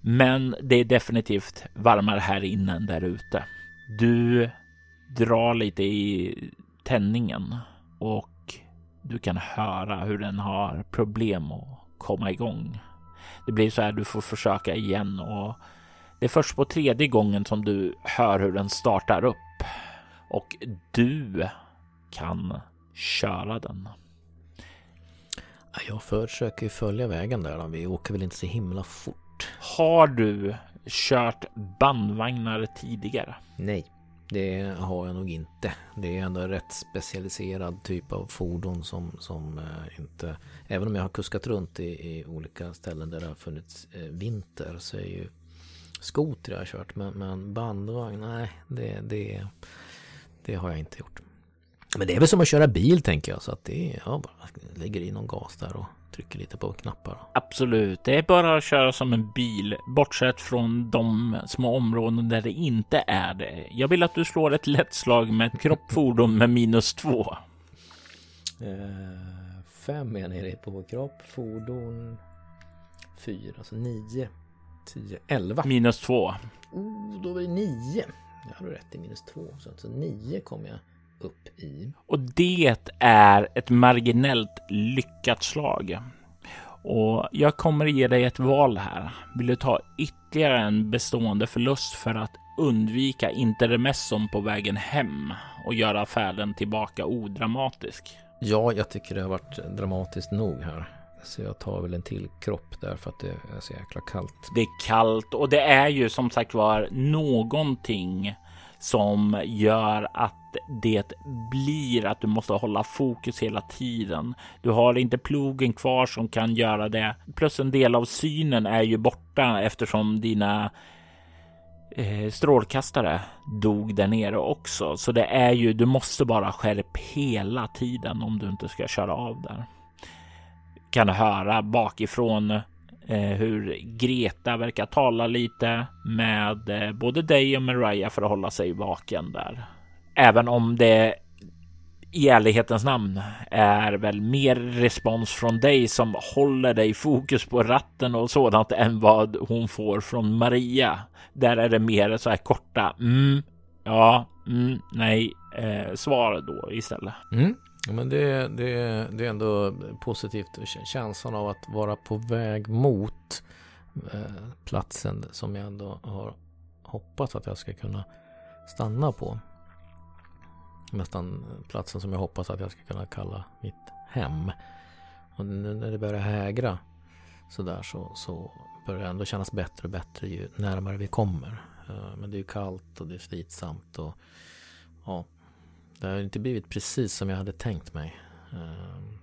Men det är definitivt varmare här inne än där ute. Du drar lite i tändningen och du kan höra hur den har problem att komma igång. Det blir så här du får försöka igen och det är först på tredje gången som du hör hur den startar upp och du kan köra den. Jag försöker följa vägen där. Vi åker väl inte så himla fort. Har du kört bandvagnar tidigare? Nej. Det har jag nog inte. Det är ändå en rätt specialiserad typ av fordon som, som eh, inte... Även om jag har kuskat runt i, i olika ställen där det har funnits eh, vinter så är ju skoter jag har kört. Men, men bandvagn, nej det, det, det har jag inte gjort. Men det är väl som att köra bil tänker jag. Så att det är, bara lägger i någon gas där och trycker lite på knappar. Absolut, det är bara att köra som en bil, bortsett från de små områden där det inte är det. Jag vill att du slår ett lätt slag med ett kroppfordon med minus två. Eh, fem är nere på kropp, fordon, fyra, alltså nio, tio, elva. Minus två. Oh, då blir det nio. Jag hade rätt i minus två, så alltså nio kommer jag upp i. Och det är ett marginellt lyckat slag. Och jag kommer ge dig ett val här. Vill du ta ytterligare en bestående förlust för att undvika intermesson på vägen hem och göra färden tillbaka odramatisk? Ja, jag tycker det har varit dramatiskt nog här. Så jag tar väl en till kropp där för att det är så jäkla kallt. Det är kallt och det är ju som sagt var någonting som gör att det blir att du måste hålla fokus hela tiden. Du har inte plogen kvar som kan göra det. Plus en del av synen är ju borta eftersom dina eh, strålkastare dog där nere också. Så det är ju, du måste bara skärp hela tiden om du inte ska köra av där. Kan höra bakifrån Eh, hur Greta verkar tala lite med eh, både dig och Mariah för att hålla sig vaken där. Även om det i ärlighetens namn är väl mer respons från dig som håller dig fokus på ratten och sådant än vad hon får från Maria. Där är det mer så här korta mm, ja, mm, nej, eh, svar då istället. Mm. Men det, det, det är ändå positivt. Känslan av att vara på väg mot eh, platsen som jag ändå har hoppats att jag ska kunna stanna på nästan platsen som jag hoppas att jag ska kunna kalla mitt hem. Och nu när det börjar hägra sådär så, så börjar det ändå kännas bättre och bättre ju närmare vi kommer. Eh, men det är ju kallt och det är slitsamt och ja, det har inte blivit precis som jag hade tänkt mig. Ehm,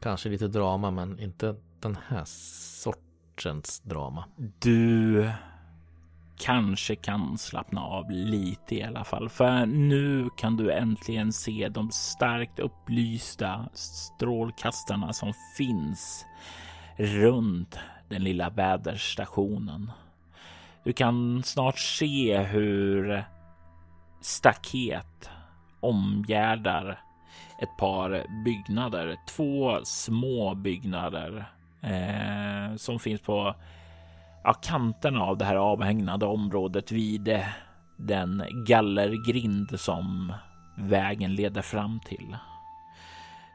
kanske lite drama men inte den här sortens drama. Du kanske kan slappna av lite i alla fall. För nu kan du äntligen se de starkt upplysta strålkastarna som finns runt den lilla väderstationen. Du kan snart se hur staket omgärdar ett par byggnader. Två små byggnader eh, som finns på ja, kanterna av det här avhägnade området vid den gallergrind som vägen leder fram till.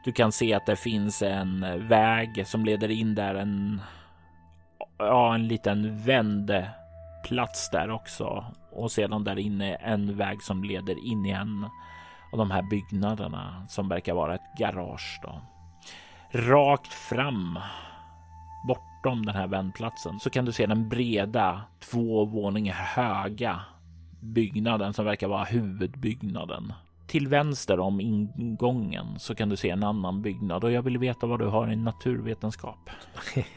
Du kan se att det finns en väg som leder in där, en, ja, en liten vändplats där också och sedan där inne en väg som leder in i en av de här byggnaderna som verkar vara ett garage. Då. Rakt fram bortom den här vändplatsen så kan du se den breda två våningar höga byggnaden som verkar vara huvudbyggnaden. Till vänster om ingången så kan du se en annan byggnad och jag vill veta vad du har i naturvetenskap.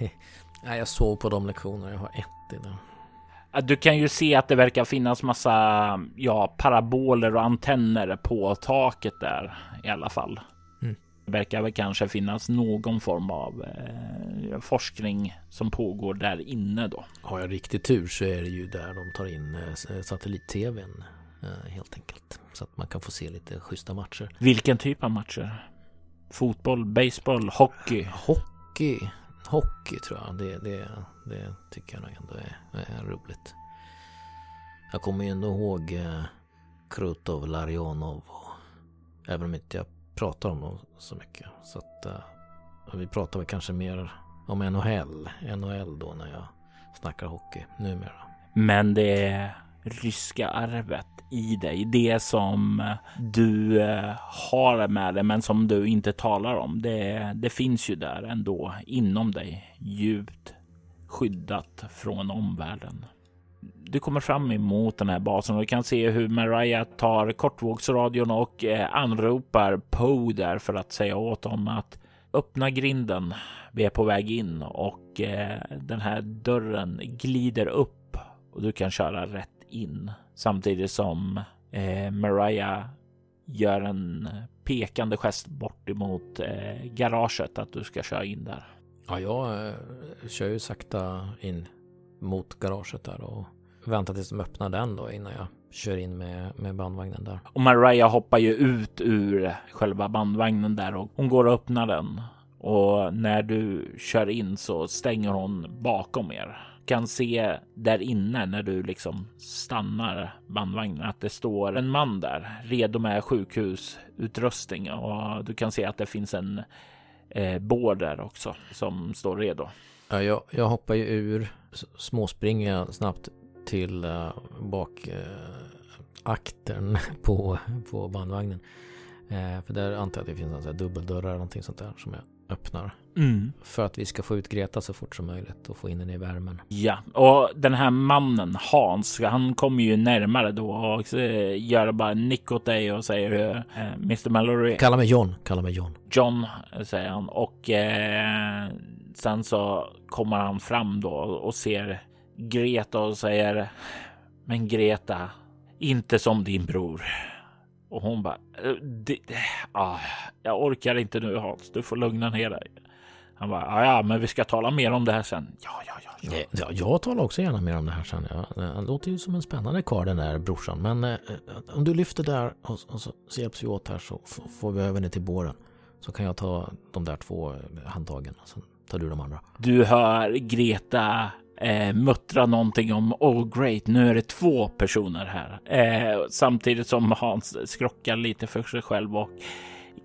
Nej, jag sov på de lektionerna. Jag har ett i den. Du kan ju se att det verkar finnas massa ja, paraboler och antenner på taket där i alla fall. Mm. Det verkar väl kanske finnas någon form av eh, forskning som pågår där inne då. Har jag riktigt tur så är det ju där de tar in eh, satellit-tvn eh, helt enkelt. Så att man kan få se lite schyssta matcher. Vilken typ av matcher? Fotboll, baseball, hockey? Hockey? Hockey tror jag. Det, det, det tycker jag nog ändå är, är roligt. Jag kommer ju ändå ihåg eh, Krutov, Larionov. Och, även om inte jag pratar om dem så mycket. Så att eh, vi pratar väl kanske mer om NHL. NHL då när jag snackar hockey numera. Men det ryska arvet i dig. Det som du eh, har med dig men som du inte talar om. Det, det finns ju där ändå inom dig. Djupt skyddat från omvärlden. Du kommer fram emot den här basen och du kan se hur Mariah tar kortvågsradion och eh, anropar Poe där för att säga åt dem att öppna grinden. Vi är på väg in och eh, den här dörren glider upp och du kan köra rätt in samtidigt som eh, Mariah gör en pekande gest bort emot eh, garaget att du ska köra in där. Ja, jag eh, kör ju sakta in mot garaget där och väntar tills de öppnar den då innan jag kör in med, med bandvagnen där. Och Mariah hoppar ju ut ur själva bandvagnen där och hon går och öppnar den. Och när du kör in så stänger hon bakom er kan se där inne när du liksom stannar bandvagnen att det står en man där redo med sjukhusutrustning och du kan se att det finns en eh, bår där också som står redo. Ja, jag, jag hoppar ju ur, småspringer snabbt till uh, bak uh, aktern på, på bandvagnen. Uh, för där antar jag att det finns en dubbeldörrar eller någonting sånt där som jag öppnar. Mm. För att vi ska få ut Greta så fort som möjligt och få in henne i värmen. Ja, och den här mannen Hans, han kommer ju närmare då och gör bara en nick åt dig och säger eh, Mr Mallory. Kalla mig John, kalla mig John. John säger han och eh, sen så kommer han fram då och ser Greta och säger Men Greta, inte som din bror. Och hon bara, eh, det, ah, jag orkar inte nu Hans, du får lugna ner dig. Han bara, ja, men vi ska tala mer om det här sen. Ja, ja, ja. ja. ja jag talar också gärna mer om det här sen. Ja. Han låter ju som en spännande karl den där brorsan. Men eh, om du lyfter där och, och så, så hjälps vi åt här så får vi över ner till båren. Så kan jag ta de där två handtagen. Sen tar du de andra. Du hör Greta eh, muttra någonting om oh great, nu är det två personer här. Eh, samtidigt som Hans skrockar lite för sig själv och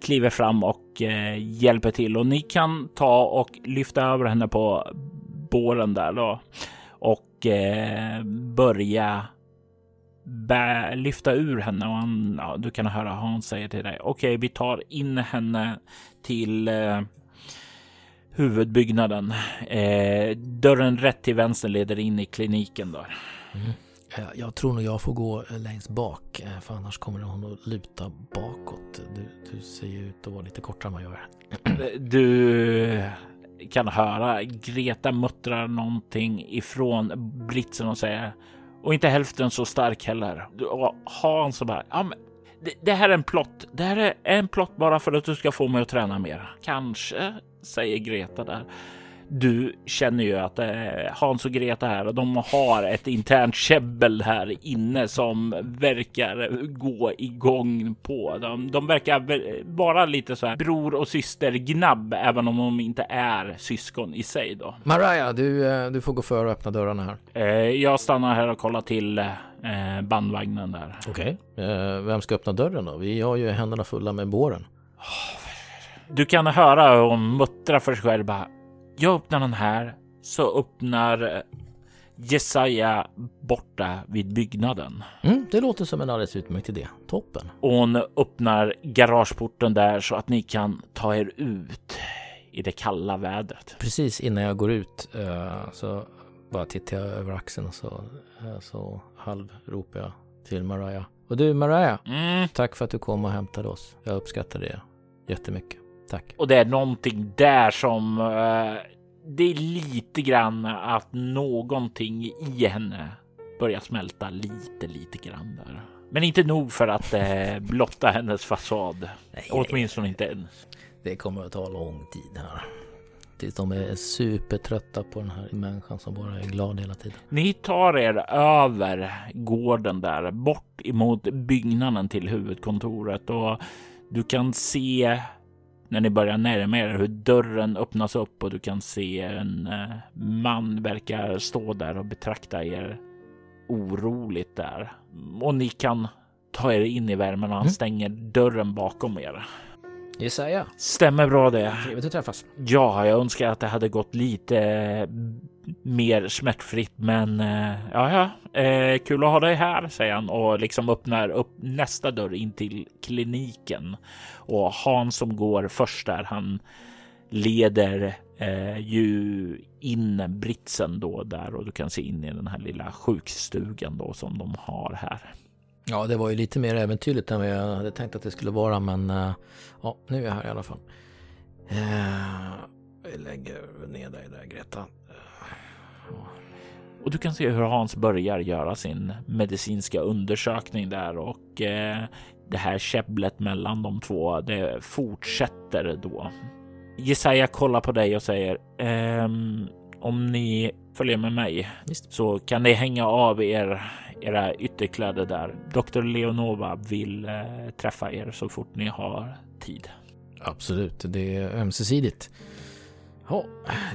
kliver fram och eh, hjälper till och ni kan ta och lyfta över henne på båren där då och eh, börja bä, lyfta ur henne och han, ja, du kan höra Hans säger till dig. Okej, okay, vi tar in henne till eh, huvudbyggnaden. Eh, dörren rätt till vänster leder in i kliniken där. Mm. Jag tror nog jag får gå längst bak eh, för annars kommer hon att luta bakåt. Du, du ser ju ut att vara lite kortare än vad jag är. Du kan höra Greta muttra någonting ifrån blitzen och säger och inte hälften så stark heller. Och Hans bara, ja, men det, det, här är en plott. Det här är en plott bara för att du ska få mig att träna mer. Kanske, säger Greta där du känner ju att eh, Hans och Greta här de har ett internt käbbel här inne som verkar gå igång på. De, de verkar vara lite så här bror och syster gnabb, även om de inte är syskon i sig då. Mariah, du, eh, du får gå före och öppna dörrarna här. Eh, jag stannar här och kollar till bandvagnen där. Okej, okay. vem ska öppna dörren då? Vi har ju händerna fulla med båren. Du kan höra hon muttrar för sig själv bara jag öppnar den här så öppnar Jesaja borta vid byggnaden. Mm, det låter som en alldeles utmärkt idé. Toppen. Och hon öppnar garageporten där så att ni kan ta er ut i det kalla vädret. Precis innan jag går ut uh, så bara tittar jag över axeln och så, uh, så halvropar jag till Mariah. Och du Mariah, mm. tack för att du kom och hämtade oss. Jag uppskattar det jättemycket. Tack. Och det är någonting där som uh, det är lite grann att någonting i henne börjar smälta lite, lite grann där. Men inte nog för att uh, blotta hennes fasad. Nej, Åtminstone inte än. Det kommer att ta lång tid här. Tills de är supertrötta på den här människan som bara är glad hela tiden. Ni tar er över gården där, bort emot byggnaden till huvudkontoret och du kan se när ni börjar närma er hur dörren öppnas upp och du kan se en eh, man verkar stå där och betrakta er oroligt där. Och ni kan ta er in i värmen och han mm. stänger dörren bakom er. Jesaja. Stämmer bra det. Trevligt att träffas. Ja, jag önskar att det hade gått lite eh, mer smärtfritt, men eh, ja, ja, eh, kul att ha dig här, säger han och liksom öppnar upp nästa dörr in till kliniken. Och Hans som går först där, han leder eh, ju in britsen då där och du kan se in i den här lilla sjukstugan då som de har här. Ja, det var ju lite mer äventyrligt än vad jag hade tänkt att det skulle vara, men uh, ja, nu är jag här i alla fall. Jag lägger ner dig där, Greta. Uh, och du kan se hur Hans börjar göra sin medicinska undersökning där och eh, det här käbblet mellan de två, det fortsätter då. Jesaja kollar på dig och säger ehm, om ni följer med mig Just. så kan ni hänga av er era ytterkläder där. Dr. Leonova vill eh, träffa er så fort ni har tid. Absolut, det är ömsesidigt. Ja,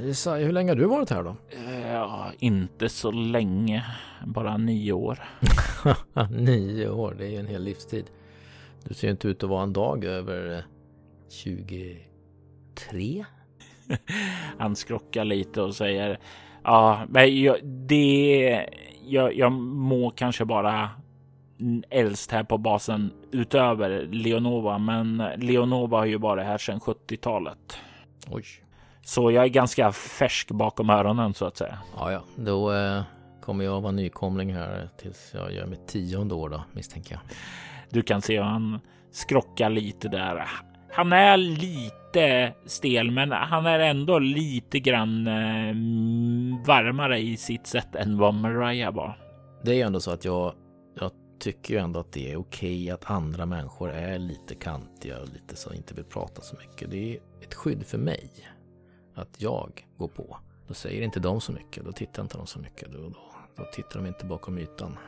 Jesaja, hur länge har du varit här då? Ja, inte så länge. Bara nio år. nio år, det är ju en hel livstid. Du ser inte ut att vara en dag över 23. Eh, Han skrockar lite och säger ja, men jag, det. Jag, jag må kanske bara äldst här på basen utöver Leonova, men Leonova har ju varit här sedan 70-talet. Oj. Så jag är ganska färsk bakom öronen så att säga. Ja, ja, då eh, kommer jag vara nykomling här tills jag gör mitt tionde år då misstänker jag. Du kan se hur han skrockar lite där. Han är lite stel, men han är ändå lite grann eh, varmare i sitt sätt än vad Mariah var. Det är ju ändå så att jag, jag tycker ju ändå att det är okej att andra människor är lite kantiga och lite så inte vill prata så mycket. Det är ett skydd för mig att jag går på. Då säger inte de så mycket, då tittar inte de så mycket. Då, då, då tittar de inte bakom ytan.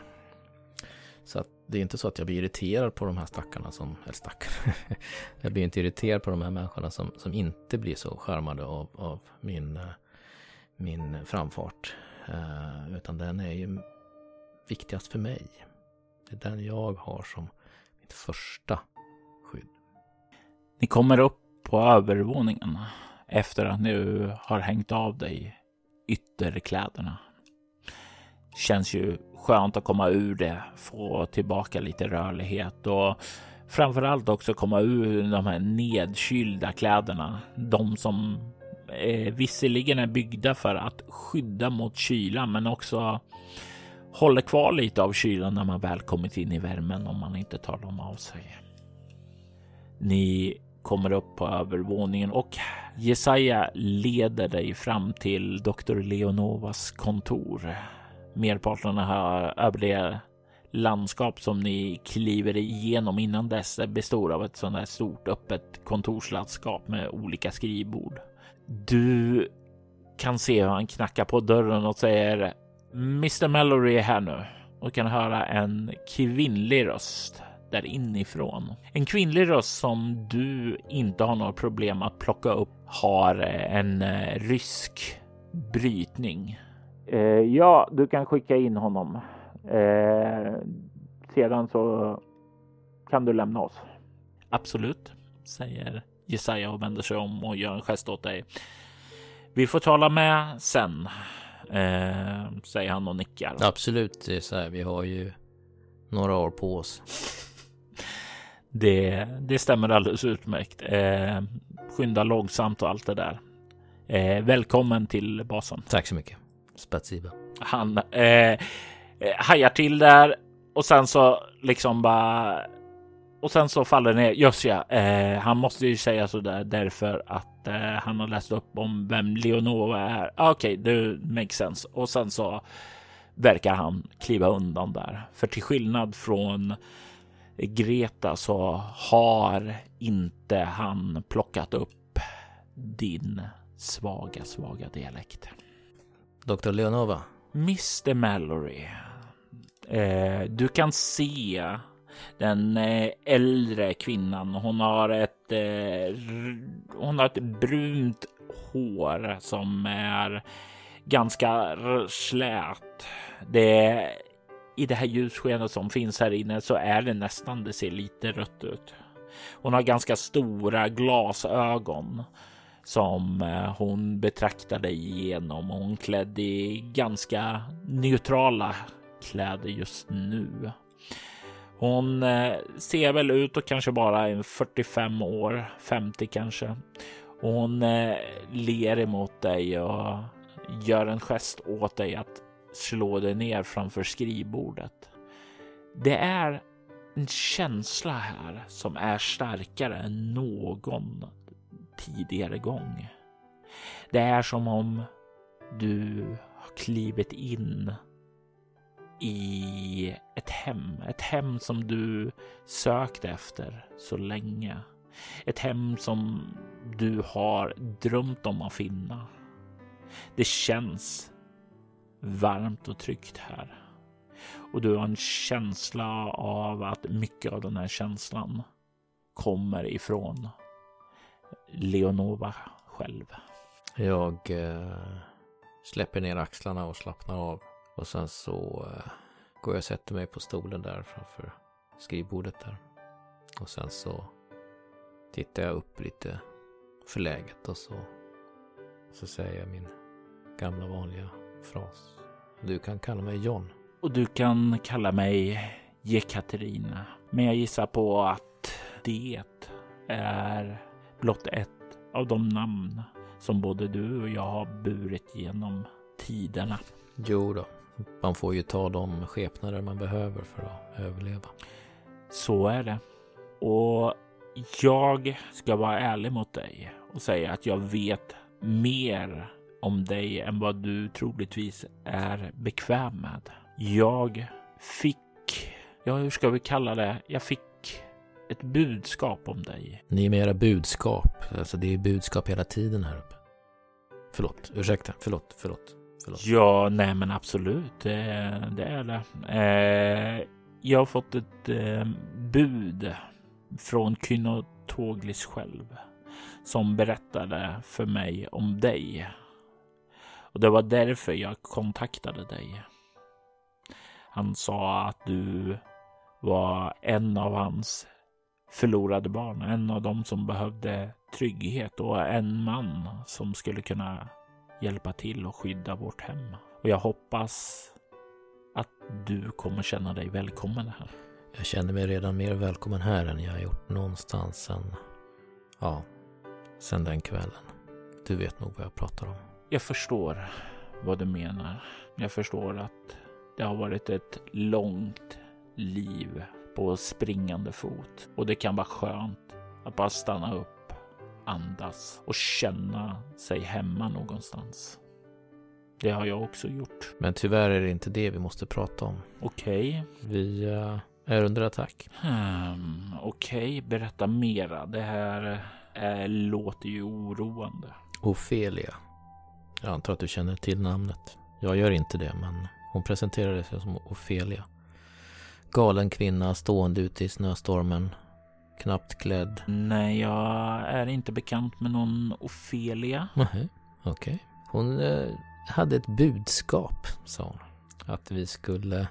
Så att det är inte så att jag blir irriterad på de här stackarna som, eller stackarna, jag blir inte irriterad på de här människorna som, som inte blir så skärmade av, av min, eh, min framfart. Uh, utan den är ju viktigast för mig. Det är den jag har som mitt första skydd. Ni kommer upp på övervåningen efter att nu har hängt av dig ytterkläderna. Känns ju skönt att komma ur det, få tillbaka lite rörlighet och framförallt också komma ur de här nedkylda kläderna. De som eh, visserligen är byggda för att skydda mot kyla, men också håller kvar lite av kylan när man väl kommit in i värmen om man inte tar dem av sig. Ni kommer upp på övervåningen och Jesaja leder dig fram till Dr. Leonovas kontor. Merparten av här det landskap som ni kliver igenom innan dess består av ett sånt här stort öppet kontorslandskap med olika skrivbord. Du kan se hur han knackar på dörren och säger Mr Mallory är här nu och kan höra en kvinnlig röst där inifrån. En kvinnlig röst som du inte har några problem att plocka upp har en eh, rysk brytning. Eh, ja, du kan skicka in honom. Eh, sedan så kan du lämna oss. Absolut, säger Jesaja och vänder sig om och gör en gest åt dig. Vi får tala med sen, eh, säger han och nickar. Absolut, det är så här, vi har ju några år på oss. Det, det stämmer alldeles utmärkt. Eh, skynda långsamt och allt det där. Eh, välkommen till basen. Tack så mycket. Spatsiba. Han eh, eh, hajar till där och sen så liksom bara och sen så faller ner. Just ja, eh, han måste ju säga så där därför att eh, han har läst upp om vem Leonova är. Ah, okej, okay, det makes sense. Och sen så verkar han kliva undan där. För till skillnad från Greta så har inte han plockat upp din svaga, svaga dialekt. Dr. Leonova. Mr Mallory. Eh, du kan se den eh, äldre kvinnan. Hon har ett, eh, hon har ett brunt hår som är ganska slät. Det i det här ljusskenet som finns här inne så är det nästan, det ser lite rött ut. Hon har ganska stora glasögon som eh, hon betraktade genom. Hon klädd i ganska neutrala kläder just nu. Hon eh, ser väl ut och kanske bara en 45 år, 50 kanske. Och hon eh, ler emot dig och gör en gest åt dig att slå dig ner framför skrivbordet. Det är en känsla här som är starkare än någon tidigare gång. Det är som om du har klivit in i ett hem, ett hem som du sökt efter så länge. Ett hem som du har drömt om att finna. Det känns varmt och tryggt här. Och du har en känsla av att mycket av den här känslan kommer ifrån Leonova själv. Jag eh, släpper ner axlarna och slappnar av. Och sen så eh, går jag och sätter mig på stolen där framför skrivbordet där. Och sen så tittar jag upp lite förläget och så, så säger jag min gamla vanliga fras. Du kan kalla mig John. Och du kan kalla mig Jekaterina. Men jag gissar på att det är blott ett av de namn som både du och jag har burit genom tiderna. Jo då, man får ju ta de skepnader man behöver för att överleva. Så är det. Och jag ska vara ärlig mot dig och säga att jag vet mer om dig än vad du troligtvis är bekväm med. Jag fick, ja hur ska vi kalla det? Jag fick ett budskap om dig. Ni med era budskap, alltså det är budskap hela tiden här uppe. Förlåt, ursäkta, förlåt, förlåt. förlåt. Ja, nej men absolut, det, det är det. Eh, jag har fått ett eh, bud från Kynotoglis själv som berättade för mig om dig och det var därför jag kontaktade dig. Han sa att du var en av hans förlorade barn, en av dem som behövde trygghet och en man som skulle kunna hjälpa till och skydda vårt hem. Och jag hoppas att du kommer känna dig välkommen här. Jag känner mig redan mer välkommen här än jag har gjort någonstans sen, ja, sen den kvällen. Du vet nog vad jag pratar om. Jag förstår vad du menar. Jag förstår att det har varit ett långt liv på springande fot och det kan vara skönt att bara stanna upp, andas och känna sig hemma någonstans. Det har jag också gjort. Men tyvärr är det inte det vi måste prata om. Okej. Vi uh, är under attack. Hmm, Okej, berätta mera. Det här eh, låter ju oroande. Ofelia. Jag antar att du känner till namnet. Jag gör inte det, men hon presenterade sig som Ofelia. Galen kvinna stående ute i snöstormen. Knappt klädd. Nej, jag är inte bekant med någon Ofelia. Nej, okej. Hon eh, hade ett budskap, sa hon. Att vi skulle...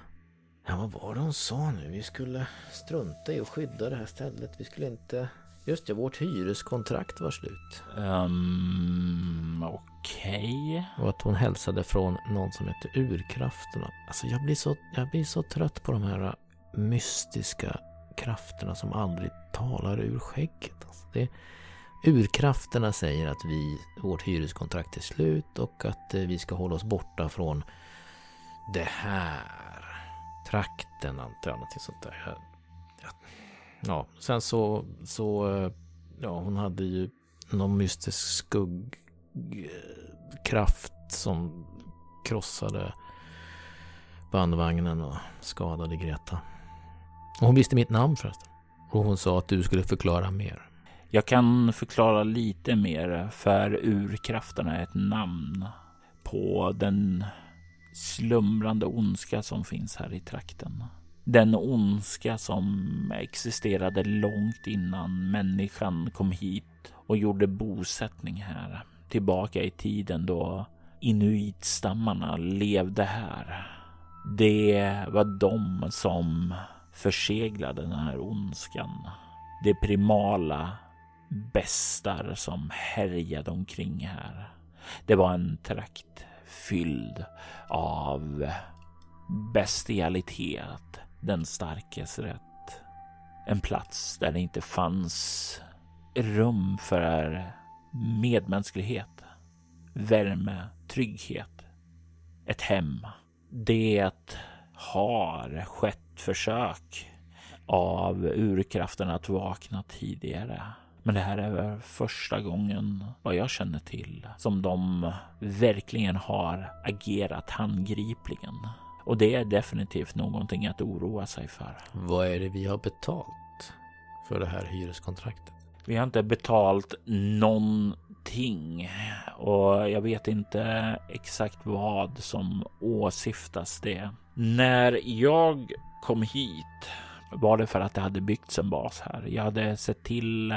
Ja, vad var det hon sa nu? Vi skulle strunta i att skydda det här stället. Vi skulle inte... Just det, vårt hyreskontrakt var slut. Um, Okej. Och att hon hälsade från någon som hette Urkrafterna. Alltså jag blir så, jag blir så trött på de här mystiska krafterna som aldrig talar ur skägget. Alltså det, urkrafterna säger att vi, vårt hyreskontrakt är slut och att eh, vi ska hålla oss borta från det här. Trakten antar jag, någonting sånt där. Ja, sen så, så, eh, ja hon hade ju någon mystisk skuggkraft eh, som krossade bandvagnen och skadade Greta. Och hon visste mitt namn förresten. Och hon sa att du skulle förklara mer. Jag kan förklara lite mer för urkrafterna är ett namn på den slumrande ondska som finns här i trakten. Den ondska som existerade långt innan människan kom hit och gjorde bosättning här. Tillbaka i tiden då inuitstammarna levde här. Det var de som förseglade den här ondskan. Det primala bestar som härjade omkring här. Det var en trakt fylld av bestialitet, den starkes rätt. En plats där det inte fanns rum för medmänsklighet, värme, trygghet, ett hem. Det har skett försök av urkraften att vakna tidigare. Men det här är första gången, vad jag känner till, som de verkligen har agerat handgripligen. Och det är definitivt någonting att oroa sig för. Vad är det vi har betalt för det här hyreskontraktet? Vi har inte betalt någonting och jag vet inte exakt vad som åsyftas det. När jag kom hit var det för att det hade byggts en bas här. Jag hade sett till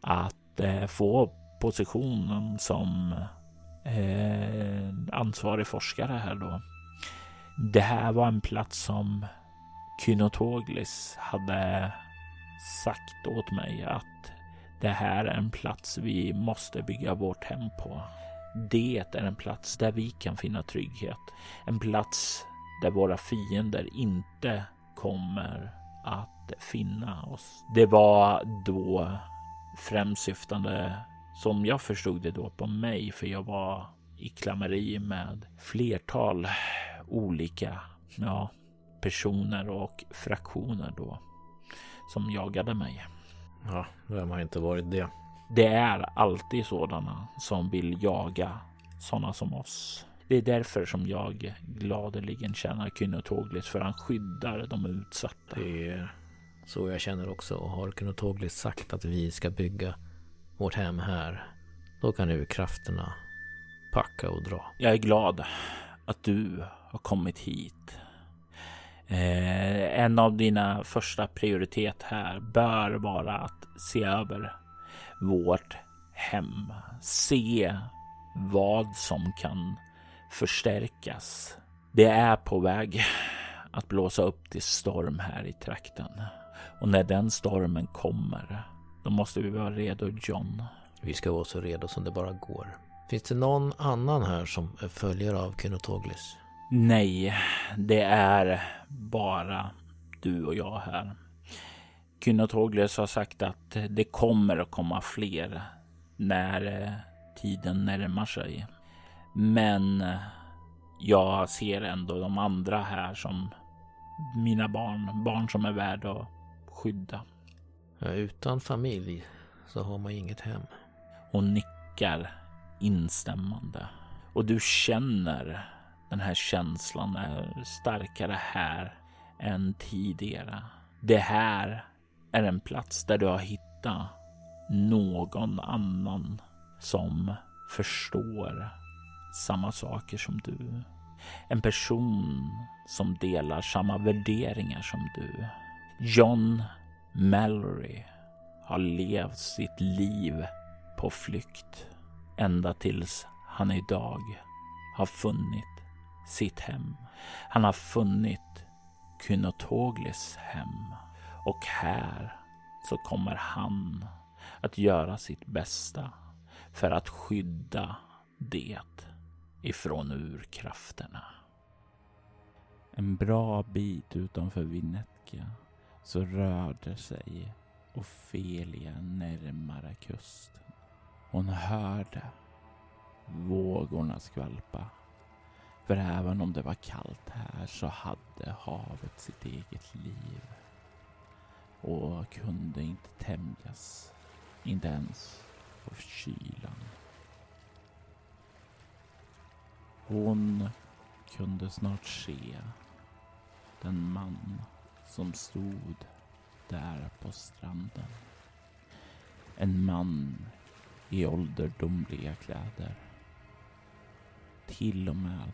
att eh, få positionen som eh, ansvarig forskare här då. Det här var en plats som Kynotoglis hade sagt åt mig att det här är en plats vi måste bygga vårt hem på. Det är en plats där vi kan finna trygghet. En plats där våra fiender inte kommer att finna oss. Det var då främst syftande, som jag förstod det då, på mig, för jag var i klammeri med flertal olika ja, personer och fraktioner då som jagade mig. Ja, vem har inte varit det? Det är alltid sådana som vill jaga sådana som oss. Det är därför som jag gladeligen tjänar Kynotoglis för han skyddar de utsatta. Det är så jag känner också och har Kynotoglis sagt att vi ska bygga vårt hem här. Då kan nu krafterna packa och dra. Jag är glad att du har kommit hit. Eh, en av dina första prioritet här bör vara att se över vårt hem. Se vad som kan förstärkas. Det är på väg att blåsa upp till storm här i trakten. Och när den stormen kommer, då måste vi vara redo John. Vi ska vara så redo som det bara går. Finns det någon annan här som är följare av Kynotoglis? Nej, det är bara du och jag här. Kynotoglis har sagt att det kommer att komma fler när tiden närmar sig. Men jag ser ändå de andra här som mina barn, barn som är värda att skydda. Ja, utan familj så har man inget hem. Hon nickar instämmande och du känner den här känslan är starkare här än tidigare. Det här är en plats där du har hittat någon annan som förstår samma saker som du. En person som delar samma värderingar som du. John Mallory har levt sitt liv på flykt ända tills han idag har funnit sitt hem. Han har funnit Kynotoglis hem och här så kommer han att göra sitt bästa för att skydda det ifrån urkrafterna. En bra bit utanför Vinnetka så rörde sig Ofelia närmare kusten. Hon hörde vågorna skvalpa. För även om det var kallt här så hade havet sitt eget liv och kunde inte tämjas, inte ens av kylan. Hon kunde snart se den man som stod där på stranden. En man i ålderdomliga kläder. Till och med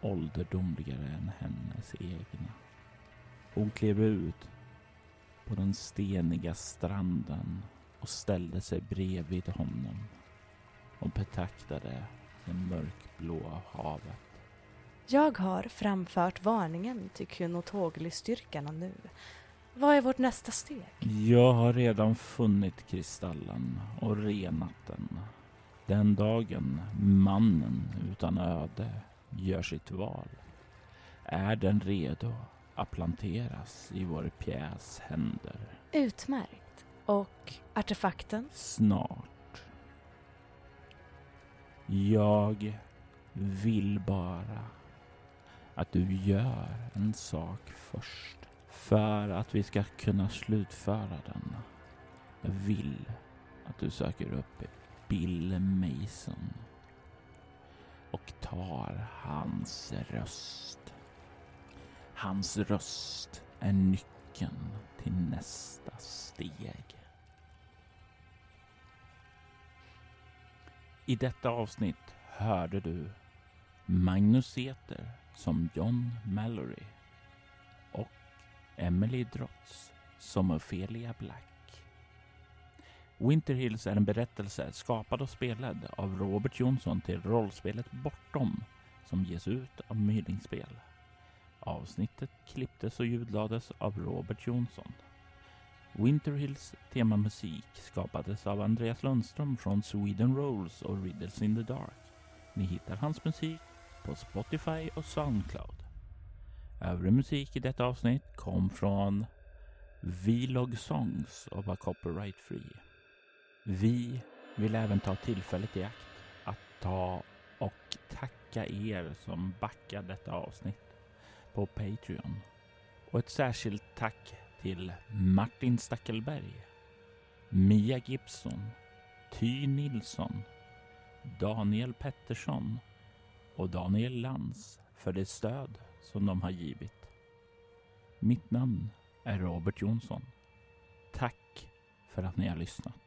ålderdomligare än hennes egna. Hon klev ut på den steniga stranden och ställde sig bredvid honom och betraktade det mörkblå havet. Jag har framfört varningen till Kynotogli-styrkarna nu. Vad är vårt nästa steg? Jag har redan funnit kristallen och renat den. Den dagen mannen utan öde gör sitt val är den redo att planteras i vår pjäs händer. Utmärkt. Och artefakten? Snart. Jag vill bara att du gör en sak först för att vi ska kunna slutföra den. Jag vill att du söker upp Bill Mason och tar hans röst. Hans röst är nyckeln till nästa steg. I detta avsnitt hörde du Magnus Eter som John Mallory och Emily Drotz som Ophelia Black. Winter Hills är en berättelse skapad och spelad av Robert Jonsson till rollspelet Bortom som ges ut av Myllingspel. Avsnittet klipptes och ljudlades av Robert Jonsson. Winter Hills temamusik skapades av Andreas Lundström från Sweden Rolls och Riddles in the Dark. Ni hittar hans musik på Spotify och Soundcloud. Övrig musik i detta avsnitt kom från Vlog Songs och var copyright free. Vi vill även ta tillfället i akt att ta och tacka er som backar detta avsnitt på Patreon. Och ett särskilt tack till Martin Stackelberg, Mia Gibson, Ty Nilsson, Daniel Pettersson och Daniel Lantz för det stöd som de har givit. Mitt namn är Robert Jonsson. Tack för att ni har lyssnat.